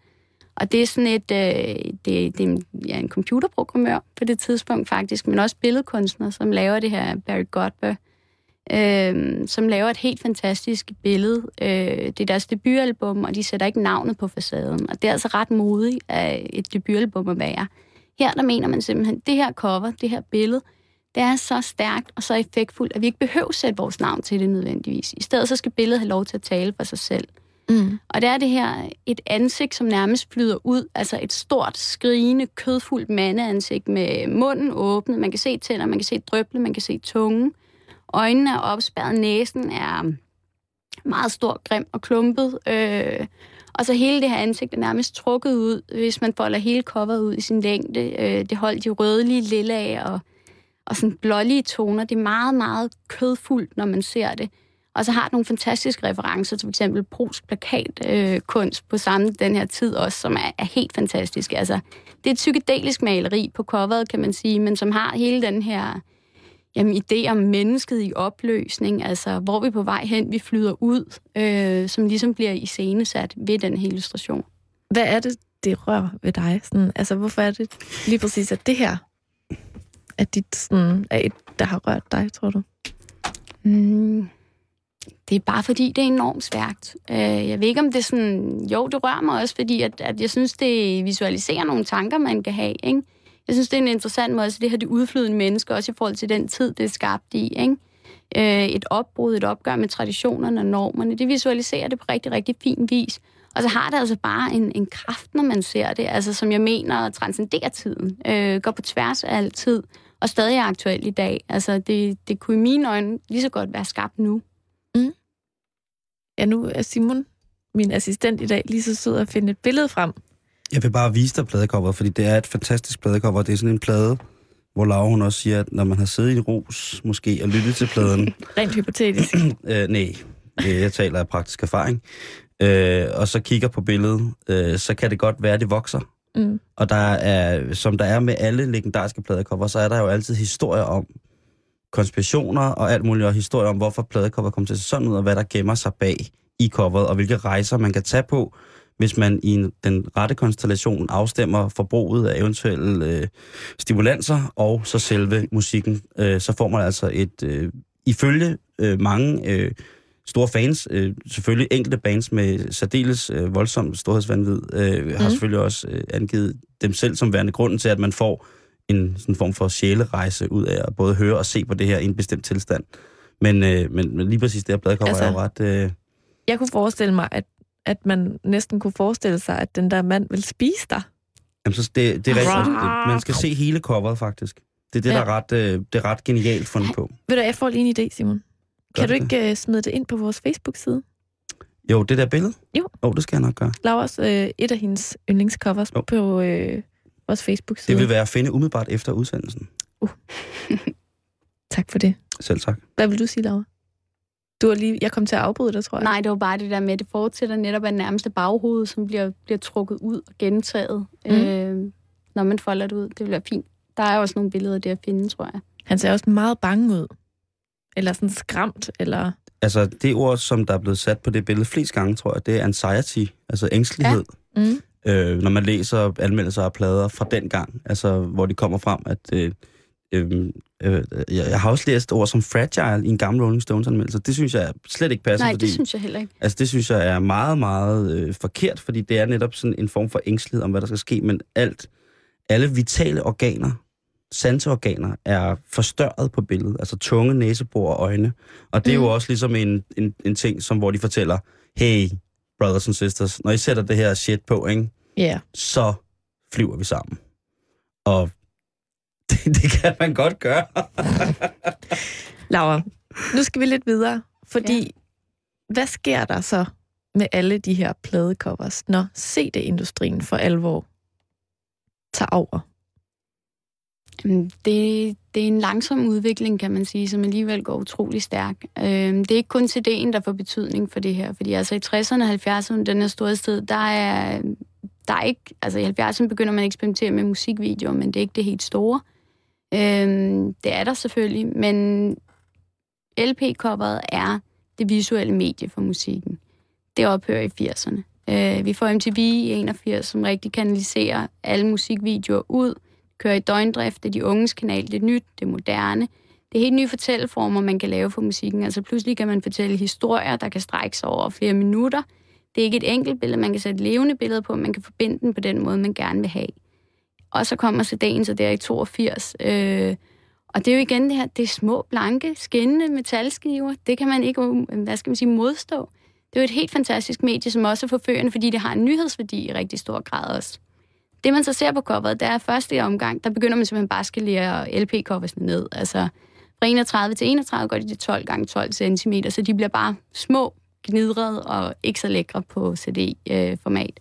Og det er sådan et, øh, det, det er en, ja, en computerprogrammør på det tidspunkt faktisk, men også billedkunstner, som laver det her, Barry Godber, øh, som laver et helt fantastisk billede. Øh, det er deres debutalbum, og de sætter ikke navnet på facaden. Og det er altså ret modigt af et debutalbum at være. Her der mener man simpelthen, det her cover, det her billede, det er så stærkt og så effektfuldt, at vi ikke behøver at sætte vores navn til det nødvendigvis. I stedet så skal billedet have lov til at tale for sig selv. Mm. Og det er det her et ansigt, som nærmest flyder ud, altså et stort, skrigende, kødfuldt mandeansigt med munden åbnet. Man kan se tænder, man kan se drøble, man kan se tunge. Øjnene er opspærret, næsen er meget stor, grim og klumpet. Øh, og så hele det her ansigt er nærmest trukket ud, hvis man folder hele coveret ud i sin længde. Øh, det holdt de rødlige, lille og, og sådan blålige toner. Det er meget, meget kødfuldt, når man ser det. Og så har nogle fantastiske referencer til f.eks. polsk plakatkunst øh, på samme den her tid også, som er, er helt fantastisk. Altså, det er et psykedelisk maleri på coveret, kan man sige, men som har hele den her jamen, idé om mennesket i opløsning, altså hvor vi er på vej hen, vi flyder ud, øh, som ligesom bliver iscenesat ved den her illustration. Hvad er det, det rører ved dig? Sådan, altså, hvorfor er det lige præcis, at det her er, dit, sådan, er et, der har rørt dig, tror du? Mm, det er bare fordi, det er enormt svært. Øh, jeg ved ikke, om det er sådan... Jo, det rører mig også, fordi at, at jeg synes, det visualiserer nogle tanker, man kan have. Ikke? Jeg synes, det er en interessant måde, så det her det udflydende menneske, også i forhold til den tid, det er skabt i. Ikke? Øh, et opbrud, et opgør med traditionerne og normerne, det visualiserer det på rigtig, rigtig fin vis. Og så har det altså bare en, en kraft, når man ser det, altså som jeg mener transcenderer tiden, øh, går på tværs af al tid, og stadig er aktuelt i dag. Altså det, det kunne i mine øjne lige så godt være skabt nu. Ja, nu er Simon, min assistent i dag, lige så sød at finde et billede frem. Jeg vil bare vise dig pladecover, fordi det er et fantastisk pladecover. Det er sådan en plade, hvor Laura hun også siger, at når man har siddet i ros måske og lyttet til pladen... Rent hypotetisk. øh, nej, jeg taler af praktisk erfaring. Øh, og så kigger på billedet, øh, så kan det godt være, at det vokser. Mm. Og der er, som der er med alle legendariske pladecover, så er der jo altid historier om, konspirationer og alt muligt, og historier om, hvorfor pladecover kom til sådan ud, og hvad der gemmer sig bag i coveret, og hvilke rejser man kan tage på, hvis man i en, den rette konstellation afstemmer forbruget af eventuelle øh, stimulanser og så selve musikken, øh, så får man altså et, øh, ifølge øh, mange øh, store fans, øh, selvfølgelig enkelte bands med særdeles øh, voldsomt storhedsvandvid, øh, mm. har selvfølgelig også øh, angivet dem selv som værende grunden til, at man får en sådan form for sjælerejse ud af at både høre og se på det her i en bestemt tilstand. Men, øh, men, men lige præcis det her bladcover altså, er jo ret... Øh... Jeg kunne forestille mig, at, at man næsten kunne forestille sig, at den der mand vil spise dig. Jamen, så det, det er rigtigt. Man skal se hele coveret, faktisk. Det er det, ja. der er ret, øh, det er ret genialt fundet på. Ved du, jeg får lige en idé, Simon. Kan du ikke uh, smide det ind på vores Facebook-side? Jo, det der billede? Jo. Jo, det skal jeg nok gøre. Lav også øh, et af hendes yndlingscovers jo. på øh, vores Facebook-side. Det vil være at finde umiddelbart efter udsendelsen. Uh. tak for det. Selv tak. Hvad vil du sige, Laura? Du har lige, jeg kom til at afbryde dig, tror jeg. Nej, det var bare det der med, at det fortsætter netop af nærmeste baghoved, som bliver, bliver trukket ud og gentaget, mm. øh, når man folder det ud. Det bliver fint. Der er også nogle billeder der at finde, tror jeg. Han ser også meget bange ud. Eller sådan skræmt, eller... Altså, det ord, som der er blevet sat på det billede flest gange, tror jeg, det er anxiety, altså ængstelighed. Ja. Mm. Øh, når man læser anmeldelser af plader fra den gang, altså, hvor de kommer frem, at... Øh, øh, øh, jeg har også læst ord som fragile i en gammel Rolling Stones anmeldelse. Det synes jeg slet ikke passer. Nej, fordi, det synes jeg heller ikke. Altså, det synes jeg er meget, meget øh, forkert, fordi det er netop sådan en form for ængstelighed om, hvad der skal ske, men alt, alle vitale organer sanseorganer er forstørret på billedet. Altså tunge, næsebor og øjne. Og det er mm. jo også ligesom en, en, en ting, som hvor de fortæller, hey, brothers and sisters, når I sætter det her shit på, ikke? Yeah. så flyver vi sammen. Og det, det kan man godt gøre. Laura, nu skal vi lidt videre, fordi ja. hvad sker der så med alle de her pladecovers, når CD-industrien for alvor tager over? Øhm, det, det er en langsom udvikling, kan man sige, som alligevel går utrolig stærk. Øhm, det er ikke kun CD'en, der får betydning for det her, fordi altså i 60'erne og 70'erne, den her store sted, der er, der er ikke, altså i 70'erne begynder man at eksperimentere med musikvideoer, men det er ikke det helt store. Øhm, det er der selvfølgelig, men LP-coveret er det visuelle medie for musikken. Det ophører i 80'erne. Øh, vi får MTV i 81, som rigtig kanaliserer alle musikvideoer ud, kører i døgndrift, det er de unges kanal, det er nyt, det er moderne. Det er helt nye fortælleformer, man kan lave for musikken. Altså pludselig kan man fortælle historier, der kan strække sig over flere minutter. Det er ikke et enkelt billede, man kan sætte levende billede på, man kan forbinde den på den måde, man gerne vil have. Og så kommer CD'en så der i 82. Øh, og det er jo igen det her, det er små, blanke, skinnende metalskiver. Det kan man ikke, øh, hvad skal man sige, modstå. Det er jo et helt fantastisk medie, som også er forførende, fordi det har en nyhedsværdi i rigtig stor grad også. Det, man så ser på coveret, det er første omgang, der begynder man simpelthen bare at skalere LP-coversne ned. Altså fra 31 til 31 går de til 12 gange 12 cm, så de bliver bare små, gnidrede og ikke så lækre på CD-format.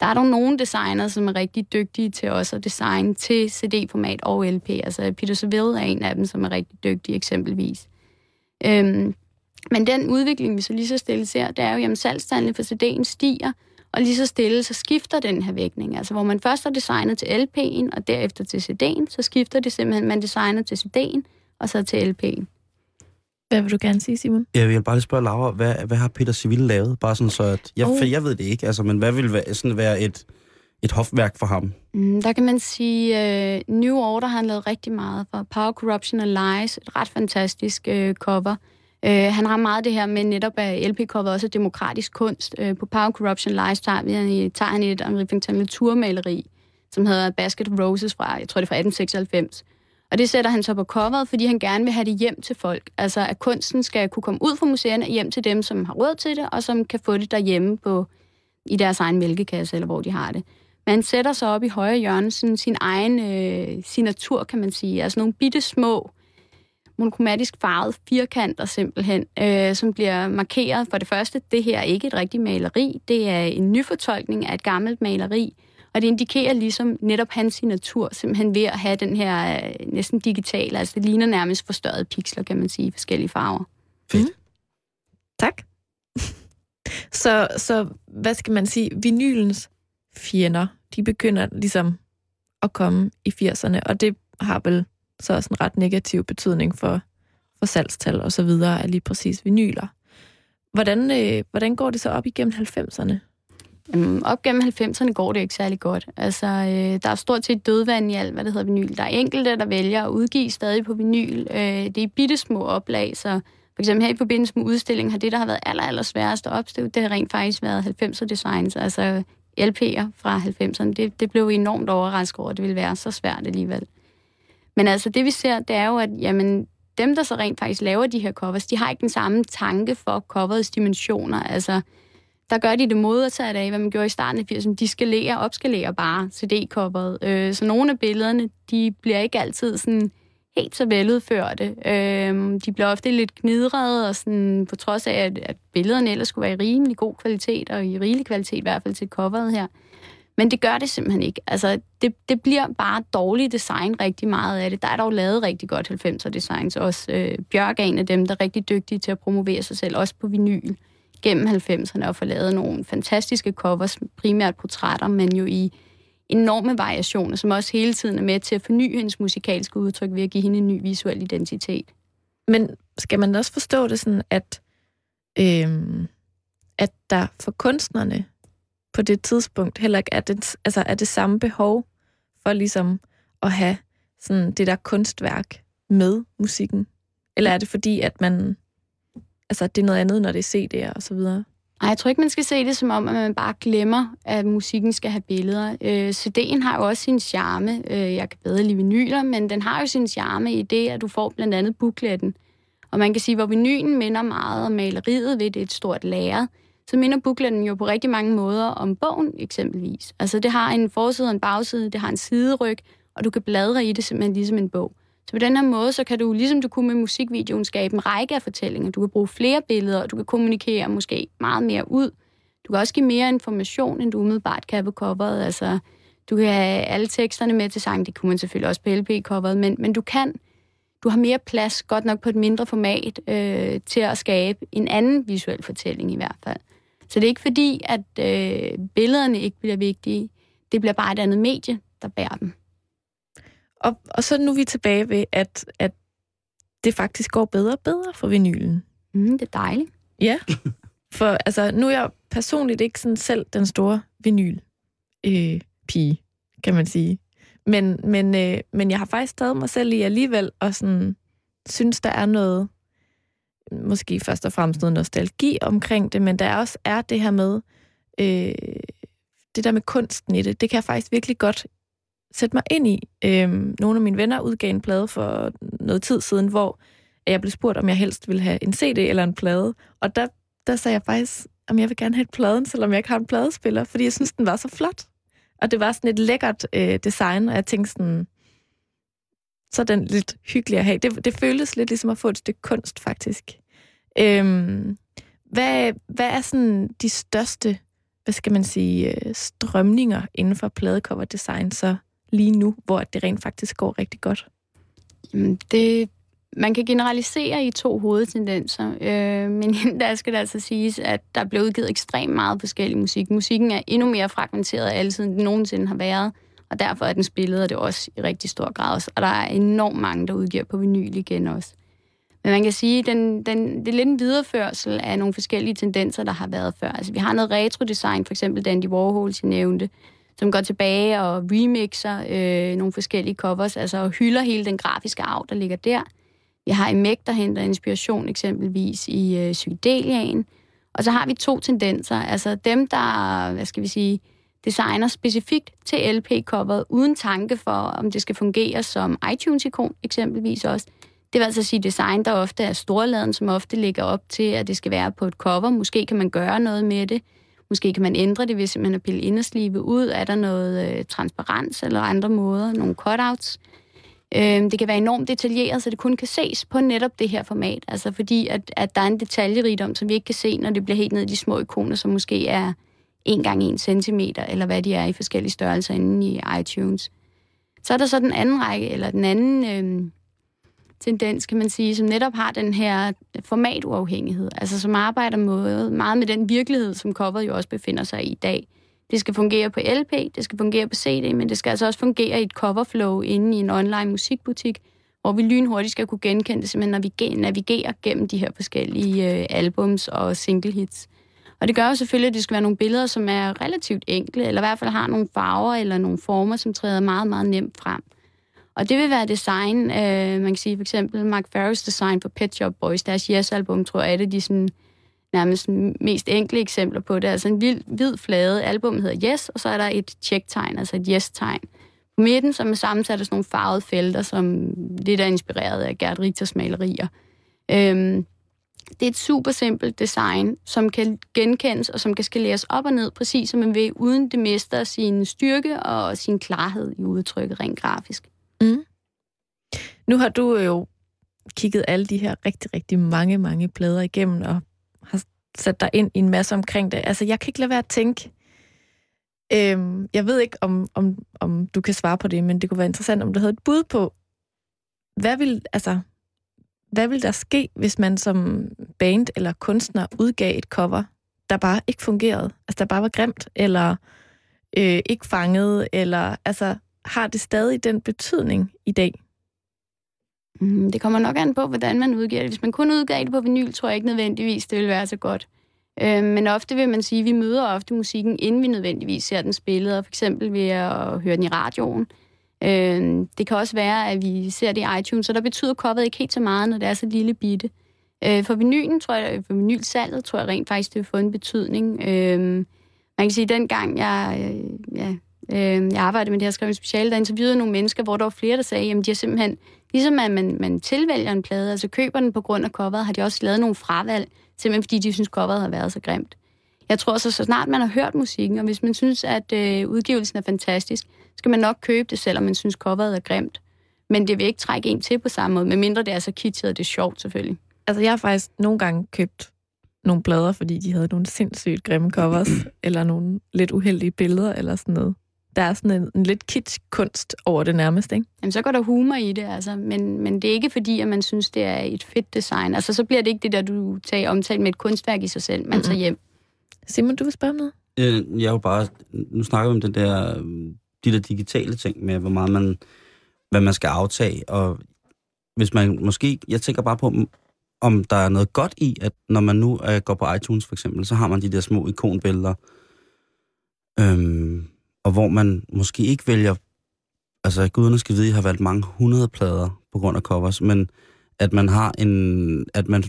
Der er dog nogle designer, som er rigtig dygtige til også at designe til CD-format og LP. Altså Peter Seville er en af dem, som er rigtig dygtig eksempelvis. Øhm, men den udvikling, vi så lige så stille ser, det er jo, at salgstallene for CD'en stiger, og lige så stille, så skifter den her vægtning. Altså hvor man først har designet til LP'en, og derefter til CD'en, så skifter det simpelthen, man designer til CD'en, og så til LP'en. Hvad vil du gerne sige, Simon? Jeg vil bare lige spørge Laura, hvad, hvad har Peter Civil lavet? Bare sådan så, at... Jeg, oh. for jeg ved det ikke, altså, men hvad vil være, sådan være et, et hofværk for ham? Mm, der kan man sige, uh, New Order har han lavet rigtig meget for. Power, Corruption and Lies, et ret fantastisk uh, cover. Uh, Øh, han har meget det her med netop, at LP coveret også er demokratisk kunst. Øh, på Power, Corruption and Lies tager, han, tager han et litteraturmaleri, som hedder Basket of Roses fra, jeg tror det er fra 1896 og det sætter han så på coveret, fordi han gerne vil have det hjem til folk. Altså, at kunsten skal kunne komme ud fra museerne hjem til dem, som har råd til det, og som kan få det derhjemme på, i deres egen mælkekasse, eller hvor de har det. Men han sætter sig op i højre hjørne sådan sin egen øh, signatur, kan man sige. Altså nogle bitte små, monokromatisk farvede firkanter simpelthen, øh, som bliver markeret for det første. Det her er ikke et rigtigt maleri, det er en nyfortolkning af et gammelt maleri, og det indikerer ligesom netop hans signatur, simpelthen ved at have den her øh, næsten digitale, altså det ligner nærmest forstørrede pixler, kan man sige, i forskellige farver. Fedt. Mm. Tak. så, så hvad skal man sige, vinylens fjender, de begynder ligesom at komme i 80'erne, og det har vel så også en ret negativ betydning for, for salgstal og så videre af lige præcis vinyler. hvordan, øh, hvordan går det så op igennem 90'erne? Jamen, øhm, op gennem 90'erne går det ikke særlig godt. Altså, øh, der er stort set dødvand i alt, hvad det hedder vinyl. Der er enkelte, der vælger at udgive stadig på vinyl. Øh, det er bitte små oplag, så for eksempel her i forbindelse med udstillingen har det, der har været aller, aller sværest at opstøve, det har rent faktisk været 90'er designs, altså LP'er fra 90'erne. Det, det blev enormt overrasket over, at det ville være så svært alligevel. Men altså, det vi ser, det er jo, at jamen, dem, der så rent faktisk laver de her covers, de har ikke den samme tanke for coverets dimensioner. Altså, der gør de det modsatte af, hvad man gjorde i starten af 80'erne. De skalerer, opskalerer bare CD-coveret. Øh, så nogle af billederne, de bliver ikke altid sådan helt så veludførte. Øh, de bliver ofte lidt knidrede, og sådan, på trods af, at, at billederne ellers skulle være i rimelig god kvalitet, og i rigelig kvalitet i hvert fald til coveret her. Men det gør det simpelthen ikke. Altså, det, det bliver bare dårligt design rigtig meget af det. Der er dog lavet rigtig godt 90'er designs. Også øh, Bjørk er en af dem, der er rigtig dygtige til at promovere sig selv, også på vinyl gennem 90'erne, og få lavet nogle fantastiske covers, primært portrætter, men jo i enorme variationer, som også hele tiden er med til at forny hendes musikalske udtryk ved at give hende en ny visuel identitet. Men skal man også forstå det sådan, at, øh, at der for kunstnerne på det tidspunkt heller ikke er det, altså er det samme behov for ligesom at have sådan det der kunstværk med musikken? Eller er det fordi, at man, altså det er noget andet, når det er CD'er og så videre? Nej, jeg tror ikke, man skal se det som om, at man bare glemmer, at musikken skal have billeder. Øh, CD'en har jo også sin charme. Øh, jeg kan bedre lide vinyler, men den har jo sin charme i det, at du får blandt andet bukletten. Og man kan sige, hvor vinylen minder meget om maleriet ved, det er et stort lager, så minder bukletten jo på rigtig mange måder om bogen eksempelvis. Altså det har en forside og en bagside, det har en sideryg, og du kan bladre i det simpelthen ligesom en bog. Så på den her måde, så kan du, ligesom du kunne med musikvideoen, skabe en række af fortællinger. Du kan bruge flere billeder, og du kan kommunikere måske meget mere ud. Du kan også give mere information, end du umiddelbart kan på coveret. Altså, du kan have alle teksterne med til sang, det kunne man selvfølgelig også på LP-coveret, men, men du kan, du har mere plads, godt nok på et mindre format, øh, til at skabe en anden visuel fortælling i hvert fald. Så det er ikke fordi, at øh, billederne ikke bliver vigtige. Det bliver bare et andet medie, der bærer dem. Og, og så nu er vi tilbage ved, at, at det faktisk går bedre og bedre for vinylen. Mm, det er dejligt. Ja, for altså, nu er jeg personligt ikke sådan selv den store vinyl øh, pige, kan man sige. Men, men, øh, men jeg har faktisk taget mig selv i alligevel og sådan, synes, der er noget, måske først og fremmest noget nostalgi omkring det, men der også er det her med, øh, det der med kunsten i det, det kan jeg faktisk virkelig godt sætte mig ind i. Øh, nogle af mine venner udgav en plade for noget tid siden, hvor jeg blev spurgt, om jeg helst ville have en CD eller en plade. Og der, der sagde jeg faktisk, om jeg vil gerne have et pladen, selvom jeg ikke har en pladespiller, fordi jeg synes, den var så flot. Og det var sådan et lækkert øh, design, og jeg tænkte sådan, så er den lidt hyggelig at have. Det, det føltes lidt ligesom at få et stykke kunst, faktisk. Øhm, hvad, hvad er sådan de største, hvad skal man sige, øh, strømninger inden for pladecover design så lige nu, hvor det rent faktisk går rigtig godt? Jamen, det, man kan generalisere i to hovedtendenser, øh, men der skal det altså siges, at der bliver udgivet ekstremt meget forskellig musik. Musikken er endnu mere fragmenteret af alle den nogensinde har været, og derfor er den spillet, og det også i rigtig stor grad. Og der er enormt mange, der udgiver på vinyl igen også. Men man kan sige, at den, den, det er lidt en videreførsel af nogle forskellige tendenser, der har været før. Altså, vi har noget retro-design, for eksempel Dandy Warhol, jeg nævnte, som går tilbage og remixer øh, nogle forskellige covers, altså og hylder hele den grafiske arv, der ligger der. Vi har Emek, der henter inspiration eksempelvis i øh, psykedeliaen. Og så har vi to tendenser, altså dem, der, hvad skal vi sige, designer specifikt til LP-coveret, uden tanke for, om det skal fungere som iTunes-ikon eksempelvis også. Det vil altså sige design, der ofte er storladen, som ofte ligger op til, at det skal være på et cover. Måske kan man gøre noget med det. Måske kan man ændre det, hvis man pille inderslive ud. Er der noget øh, transparens eller andre måder? Nogle cutouts? Øh, det kan være enormt detaljeret, så det kun kan ses på netop det her format. Altså fordi, at, at der er en detaljerigdom, som vi ikke kan se, når det bliver helt ned i de små ikoner, som måske er 1 gange 1 cm, eller hvad de er i forskellige størrelser inde i iTunes. Så er der så den anden række, eller den anden... Øh, tendens, kan man sige, som netop har den her formatuafhængighed, altså som arbejder med, meget med den virkelighed, som coveret jo også befinder sig i i dag. Det skal fungere på LP, det skal fungere på CD, men det skal altså også fungere i et coverflow inde i en online musikbutik, hvor vi lynhurtigt skal kunne genkende det, simpelthen navigere, navigere gennem de her forskellige øh, albums og single hits. Og det gør jo selvfølgelig, at det skal være nogle billeder, som er relativt enkle, eller i hvert fald har nogle farver eller nogle former, som træder meget, meget nemt frem. Og det vil være design, øh, man kan sige for eksempel Mark Farrows design på Pet Shop Boys, deres Yes-album, tror jeg, er det de sådan, nærmest mest enkle eksempler på det. Altså en hvid, hvid flade, album hedder Yes, og så er der et check-tegn, altså et Yes-tegn. På midten, som er sammensat af sådan nogle farvede felter, som lidt er inspireret af Gert Richters malerier. Øhm, det er et super simpelt design, som kan genkendes og som kan skaleres op og ned, præcis som man vil, uden det mister sin styrke og sin klarhed i udtrykket rent grafisk. Mm. Nu har du øh, jo kigget alle de her rigtig, rigtig mange, mange plader igennem og har sat dig ind i en masse omkring det. Altså, jeg kan ikke lade være at tænke, øhm, jeg ved ikke, om, om, om du kan svare på det, men det kunne være interessant, om du havde et bud på, hvad vil, altså, hvad vil der ske, hvis man som band eller kunstner udgav et cover, der bare ikke fungerede? Altså, der bare var grimt, eller øh, ikke fanget, eller altså, har det stadig den betydning i dag? Mm, det kommer nok an på, hvordan man udgiver det. Hvis man kun udgav det på vinyl, tror jeg ikke nødvendigvis, det vil være så godt. Øh, men ofte vil man sige, at vi møder ofte musikken, inden vi nødvendigvis ser den spillet, og for eksempel ved at høre den i radioen. Øh, det kan også være, at vi ser det i iTunes, så der betyder coveret ikke helt så meget, når det er så lille bitte. Øh, for vinylen, tror jeg, for vinylsalget, tror jeg rent faktisk, det vil få en betydning. Øh, man kan sige, at dengang jeg, øh, ja, øh, jeg arbejdede med det her, skrev en speciale, der interviewede nogle mennesker, hvor der var flere, der sagde, at de har simpelthen, ligesom at man, man tilvælger en plade, altså køber den på grund af coveret, har de også lavet nogle fravalg, simpelthen fordi de synes, coveret har været så grimt. Jeg tror så, så snart man har hørt musikken, og hvis man synes, at øh, udgivelsen er fantastisk, skal man nok købe det, selvom man synes, coveret er grimt. Men det vil ikke trække en til på samme måde, medmindre det er så kitschet, og det er sjovt selvfølgelig. Altså, jeg har faktisk nogle gange købt nogle plader, fordi de havde nogle sindssygt grimme covers, eller nogle lidt uheldige billeder, eller sådan noget der er sådan en, en lidt kitsch-kunst over det nærmest, ikke? Jamen, så går der humor i det, altså. Men, men det er ikke fordi, at man synes, det er et fedt design. Altså, så bliver det ikke det der, du tager omtalt med et kunstværk i sig selv, man mm-hmm. tager hjem. Simon, du vil spørge noget? Øh, jeg er jo bare... Nu snakker vi om det der, de der digitale ting med, hvor meget man, hvad man skal aftage. Og hvis man måske... Jeg tænker bare på, om der er noget godt i, at når man nu øh, går på iTunes for eksempel, så har man de der små ikonbilleder. Øhm, og hvor man måske ikke vælger, altså guderne skal vide, at jeg har valgt mange hundrede plader på grund af covers, men at man har en, at man,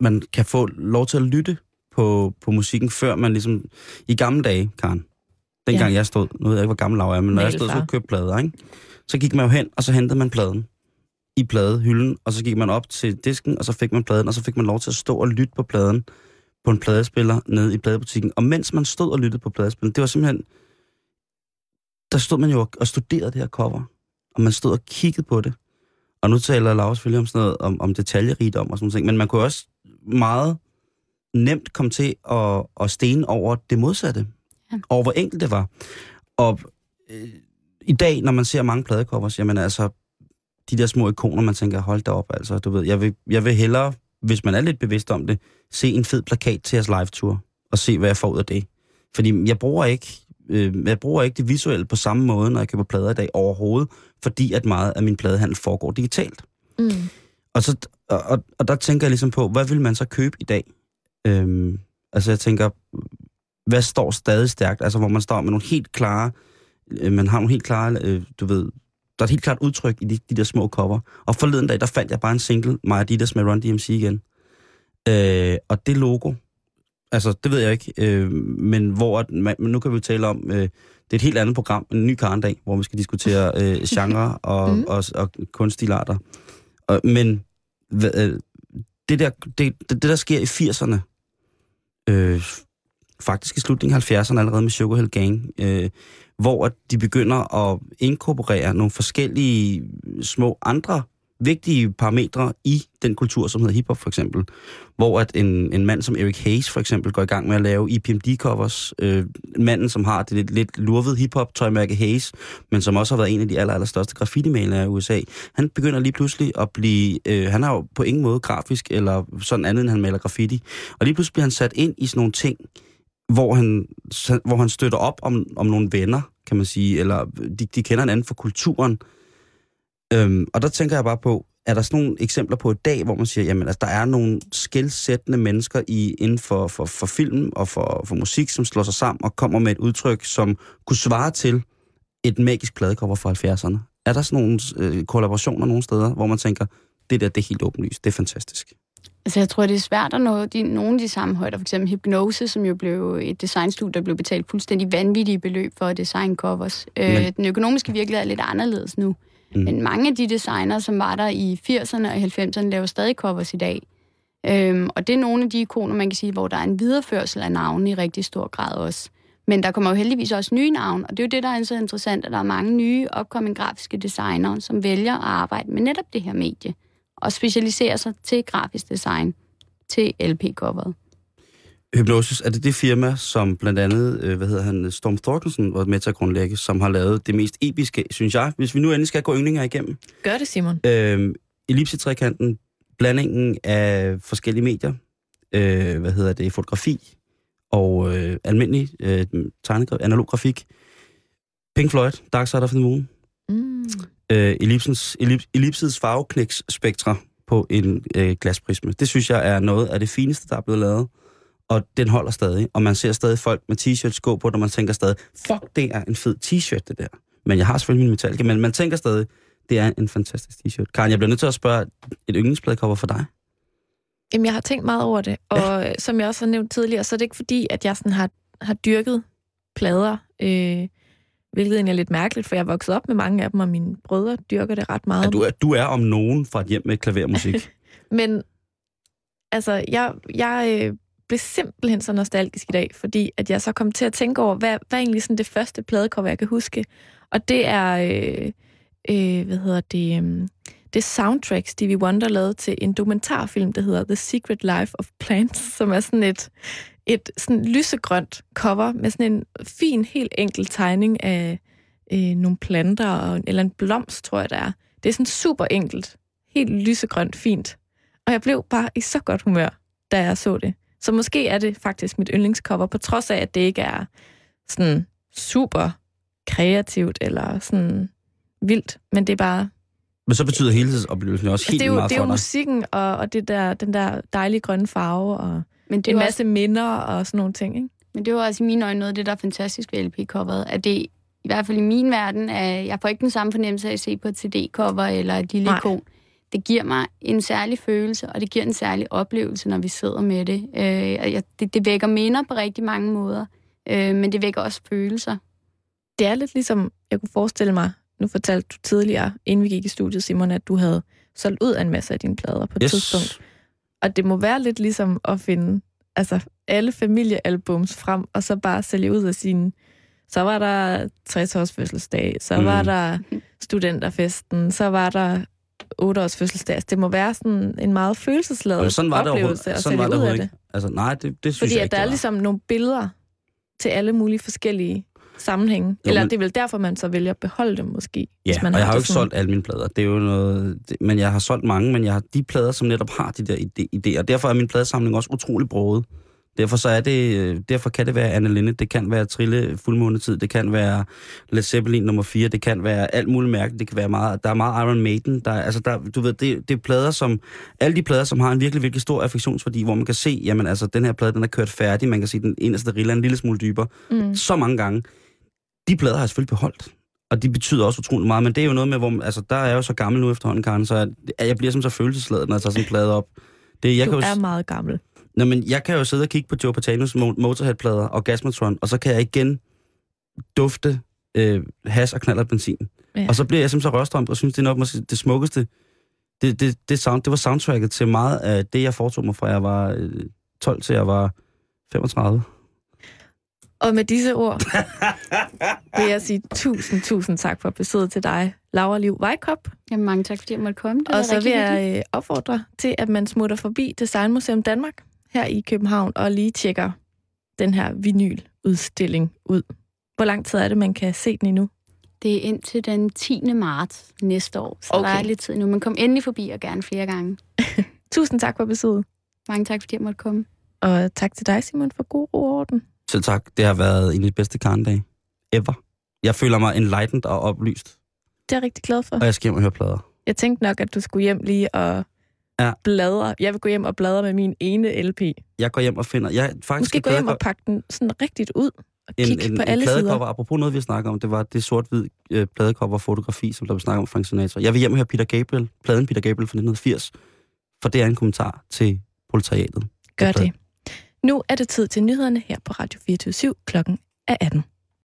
man kan få lov til at lytte på, på musikken, før man ligesom, i gamle dage, Karen, dengang ja. jeg stod, nu ved jeg ikke, hvor gammel lav er, men når jeg stod og købte plader, ikke? så gik man jo hen, og så hentede man pladen i pladehylden, og så gik man op til disken, og så fik man pladen, og så fik man lov til at stå og lytte på pladen på en pladespiller nede i pladebutikken. Og mens man stod og lyttede på pladespilleren, det var simpelthen der stod man jo og studerede det her cover, og man stod og kiggede på det. Og nu taler Laura selvfølgelig om sådan noget, om, om detaljerigdom og sådan noget, men man kunne også meget nemt komme til at, at stene over det modsatte. Ja. Over hvor enkelt det var. Og øh, i dag, når man ser mange pladecovers, jamen altså, de der små ikoner, man tænker, hold da op, altså, du ved, jeg vil, jeg vil hellere, hvis man er lidt bevidst om det, se en fed plakat til jeres live-tour, og se, hvad jeg får ud af det. Fordi jeg bruger ikke øh, jeg bruger ikke det visuelle på samme måde, når jeg køber plader i dag overhovedet, fordi at meget af min pladehandel foregår digitalt. Mm. Og, så, og, og der tænker jeg ligesom på, hvad vil man så købe i dag? Øhm, altså jeg tænker, hvad står stadig stærkt? Altså hvor man står med nogle helt klare, øh, man har nogle helt klare, øh, du ved, der er et helt klart udtryk i de, de der små cover. Og forleden dag, der fandt jeg bare en single, Maja Adidas med Run DMC igen. Øh, og det logo, Altså, det ved jeg ikke. Øh, men hvor, man, nu kan vi tale om, øh, det er et helt andet program, en ny karndag, hvor vi skal diskutere øh, genre og, mm. og, og kunststilarter. Og, men øh, det, der, det, det, der sker i 80'erne, øh, faktisk i slutningen af 70'erne allerede med Sugar Hill Gang, øh, hvor de begynder at inkorporere nogle forskellige små andre vigtige parametre i den kultur, som hedder hiphop for eksempel. Hvor at en, en mand som Eric Hayes for eksempel går i gang med at lave EPMD-covers. Øh, manden, som har det lidt, lidt lurvede hiphop-tøjmærke Hayes, men som også har været en af de aller, allerstørste graffiti-malere i USA. Han begynder lige pludselig at blive... Øh, han har jo på ingen måde grafisk eller sådan andet, end han maler graffiti. Og lige pludselig bliver han sat ind i sådan nogle ting, hvor han, hvor han støtter op om, om nogle venner, kan man sige, eller de, de kender en anden for kulturen, Øhm, og der tænker jeg bare på, er der sådan nogle eksempler på i dag, hvor man siger, jamen altså, der er nogle skældsættende mennesker i, inden for, for, for film og for, for musik, som slår sig sammen og kommer med et udtryk, som kunne svare til et magisk pladecover fra 70'erne? Er der sådan nogle øh, kollaborationer nogle steder, hvor man tænker, det der, det er helt åbenlyst, det er fantastisk? Altså, jeg tror, det er svært at nå de, nogle af de samme højder. For eksempel Hypnose, som jo blev et designstudie, der blev betalt fuldstændig vanvittige beløb for at designe covers. Men... Øh, den økonomiske virkelighed er lidt anderledes nu. Mm. Men mange af de designer, som var der i 80'erne og 90'erne, laver stadig covers i dag. Øhm, og det er nogle af de ikoner, man kan sige, hvor der er en videreførsel af navne i rigtig stor grad også. Men der kommer jo heldigvis også nye navne, og det er jo det, der er så interessant, at der er mange nye opkommende grafiske designere, som vælger at arbejde med netop det her medie, og specialisere sig til grafisk design, til LP-coveret. Hypnosis, er det det firma, som blandt andet, øh, hvad hedder han, Storm Thorkelsen var med til at grundlægge, som har lavet det mest episke, synes jeg, hvis vi nu endelig skal gå yndlinger igennem. Gør det, Simon. Øh, Ellipsetrekanten, blandingen af forskellige medier, øh, hvad hedder det, fotografi og øh, almindelig øh, tegnegraf, analog grafik. Pink Floyd, Dark Side of the Moon. Mm. Øh, ellipsens, ellips, ellipsets farveknæksspektre på en øh, glasprisme. Det synes jeg er noget af det fineste, der er blevet lavet og den holder stadig. Og man ser stadig folk med t-shirts gå på, når man tænker stadig, fuck, det er en fed t-shirt, det der. Men jeg har selvfølgelig min Metallica, men man tænker stadig, det er en fantastisk t-shirt. Karen, jeg bliver nødt til at spørge, et yndlingspladecover for dig? Jamen, jeg har tænkt meget over det, og ja. som jeg også har nævnt tidligere, så er det ikke fordi, at jeg sådan har, har dyrket plader, øh, hvilket egentlig er lidt mærkeligt, for jeg er vokset op med mange af dem, og mine brødre dyrker det ret meget. Ja, du, er, du er om nogen fra et hjem med klavermusik. Men altså, jeg, jeg øh, blev simpelthen så nostalgisk i dag, fordi at jeg så kom til at tænke over, hvad, hvad er egentlig sådan det første pladecover, jeg kan huske. Og det er, øh, øh, hvad hedder det, øh, det soundtrack, Stevie Wonder lavede til en dokumentarfilm, der hedder The Secret Life of Plants, som er sådan et, et sådan lysegrønt cover med sådan en fin, helt enkel tegning af øh, nogle planter, og, eller en blomst, tror jeg, det er. Det er sådan super enkelt. Helt lysegrønt, fint. Og jeg blev bare i så godt humør, da jeg så det. Så måske er det faktisk mit yndlingscover, på trods af, at det ikke er sådan super kreativt eller sådan vildt, men det er bare... Men så betyder helhedsoplevelsen også helt det er jo, meget Det er jo musikken og, og det der, den der dejlige grønne farve og Men det en masse minder og sådan nogle ting, ikke? Men det var også i mine øjne noget af det, der er fantastisk ved LP-coveret, at det i hvert fald i min verden, at jeg får ikke den samme fornemmelse af at se på et CD-cover eller et lille Nej. ikon. Det giver mig en særlig følelse, og det giver en særlig oplevelse, når vi sidder med det. Øh, jeg, det, det vækker minder på rigtig mange måder, øh, men det vækker også følelser. Det er lidt ligesom, jeg kunne forestille mig, nu fortalte du tidligere, inden vi gik i studiet, Simon, at du havde solgt ud af en masse af dine plader på et Yes. tidspunkt. Og det må være lidt ligesom at finde altså, alle familiealbums frem, og så bare sælge ud af sine... Så var der 60-års fødselsdag, så mm. var der studenterfesten, så var der 8-års fødselsdag. Altså, det må være sådan en meget følelsesladet Men sådan var det oplevelse overhovedet, at sådan var det ud af det. ikke. Altså, nej, det, det synes Fordi jeg at ikke, der er det ligesom nogle billeder til alle mulige forskellige sammenhænge. Jo, Eller men- det er vel derfor, man så vælger at beholde dem måske. Ja, hvis man og jeg har jo det ikke sådan- solgt alle mine plader. Det er jo noget... Det, men jeg har solgt mange, men jeg har de plader, som netop har de der idéer. Derfor er min pladesamling også utrolig broget. Derfor, så er det, derfor kan det være Anne Linnet, det kan være Trille Fuldmånetid, det kan være Led Zeppelin nummer 4, det kan være alt muligt mærkeligt, det kan være meget, der er meget Iron Maiden, der, er- altså der, du ved, det, det er plader, som, alle de plader, som har en virkelig, virkelig stor affektionsværdi, hvor man kan se, jamen altså, den her plade, den er kørt færdig, man kan se den inderste rille en lille smule dybere, Mm. så mange gange. De plader har jeg selvfølgelig beholdt. Og de betyder også utrolig meget, men det er jo noget med, hvor man, altså, der er jeg jo så gammel nu efterhånden, Karen, så jeg, jeg bliver som så følelsesladet, når jeg tager sådan en plade op. Det, jeg Du kan jo, er meget gammel. Nå, men jeg kan jo sidde og kigge på Joe Patanos Mo- Motorhead-plader og Gasmatron, og så kan jeg igen dufte øh, has og knaller benzin. Ja. Og så bliver jeg simpelthen så rørstrømt og synes, det er nok måske det smukkeste. Det, det, det, sound, det var soundtracket til meget af det, jeg foretog mig fra jeg var øh, 12 til jeg var 35. Og med disse ord vil jeg sige tusind, tusind tak for besøget til dig, Laura Liv Vejkop. Jamen, mange tak, fordi jeg måtte komme. Det Og så vil jeg øh, opfordre til, at man smutter forbi Designmuseum Danmark her i København og lige tjekker den her vinyludstilling ud. Hvor lang tid er det, man kan se den endnu? Det er indtil den 10. marts næste år, så okay. der er lidt tid nu. Men kom endelig forbi og gerne flere gange. Tusind tak for besøget. Mange tak, fordi jeg måtte komme. Og tak til dig, Simon, for god ro orden. Selv tak. Det har været en af de bedste karndage ever. Jeg føler mig enlightened og oplyst. det er jeg rigtig glad for. Og jeg skal hjem og høre plader. Jeg tænkte nok, at du skulle hjem lige og Ja. bladre. Jeg vil gå hjem og bladre med min ene LP. Jeg går hjem og finder... Jeg, faktisk Måske gå hjem og pakke den sådan rigtigt ud og en, kigge en, på en alle pladecover, sider. apropos noget, vi snakker om, det var det sort-hvid øh, pladecover-fotografi, som der blev snakket om Frank Sinatra. Jeg vil hjem og høre Peter Gabriel, pladen Peter Gabriel fra 1980, for det er en kommentar til proletariatet. Gør det. Nu er det tid til nyhederne her på Radio 24 Klokken er 18.